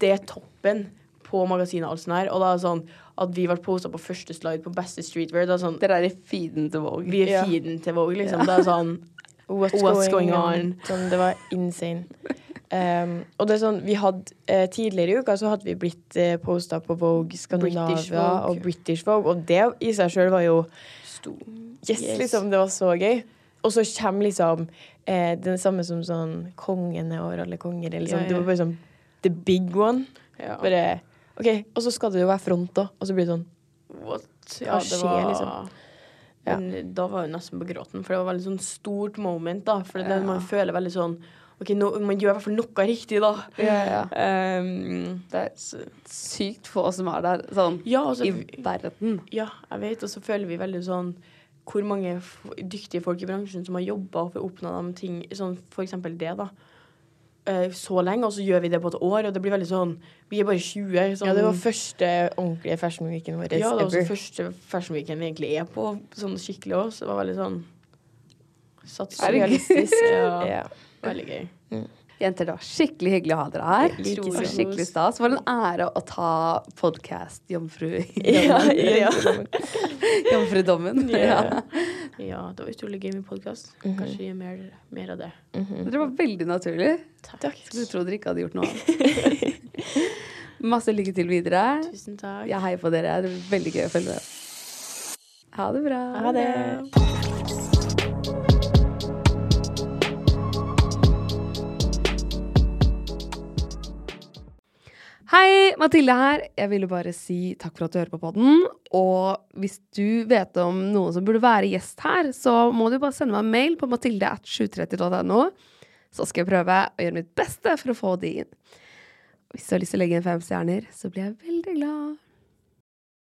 Det er toppen på magasinet og alt sånt her. Og da er sånn at vi ble posta på første slide på beste streetwear. Det er sånn Dere er i feeden til Vogue. Vi er Ja. feeden til Vogue, liksom. Det er sånn What's, What's going on? Sånn, det var insane. Um, og det er sånn, vi hadde eh, Tidligere i uka så hadde vi blitt eh, posta på Vogue Skandinavia British Vogue. og British Vogue, og det i seg sjøl var jo Yes, Yes. liksom. Det var så gøy. Og så kommer liksom eh, det samme som sånn Kongen er over alle konger. Eller sånn. Ja, ja. Det var bare sånn the big one. ja. Bare OK, og så skal det jo være front òg, og så blir det sånn What? Hva Ja, det skjer, var liksom? Ja. Men da var hun nesten på gråten, for det var veldig sånn stort moment, da. For det, Ja. man føler veldig sånn OK, nå, man gjør i hvert fall noe riktig, da. Ja, ja. Um, Det er sykt få som er der sånn ja, også, i verden. ja, jeg vet, og så føler vi veldig sånn hvor mange f dyktige folk i bransjen som har jobba for å oppnå de ting, sånn for eksempel det, da. Eh, så lenge, og så gjør vi det på et år, og det blir veldig sånn Vi er bare 20. Sånn, Ja, det var første ordentlige fashion weeken vår ja, det var også ever. første Fashion Weekend vi egentlig er på, sånn skikkelig òg, så det var veldig sånn Satt så realistisk. Ja, Ja. veldig gøy. Jenter, det var skikkelig hyggelig å ha dere her. Det var skikkelig stas. For en ære å ta podkast-jomfru Ja, ja. Jomfrudommen. Ja. Ja, det var utrolig gøy med podkast. Kanskje gjør mer, mer av det. Dere var veldig naturlig. Takk. Skulle tro dere ikke hadde gjort noe annet. Masse lykke til videre. Tusen takk. Jeg heier på dere. Det blir veldig gøy å følge med. Ha det bra. Ha det. Hei, Mathilde her. Jeg ville bare si takk for at du hører på podden. Og hvis du vet om noen som burde være gjest her, så må du bare sende meg en mail på mathilde.730.no. Så skal jeg prøve å gjøre mitt beste for å få de inn. Hvis du har lyst til å legge inn fem stjerner, så blir jeg veldig glad.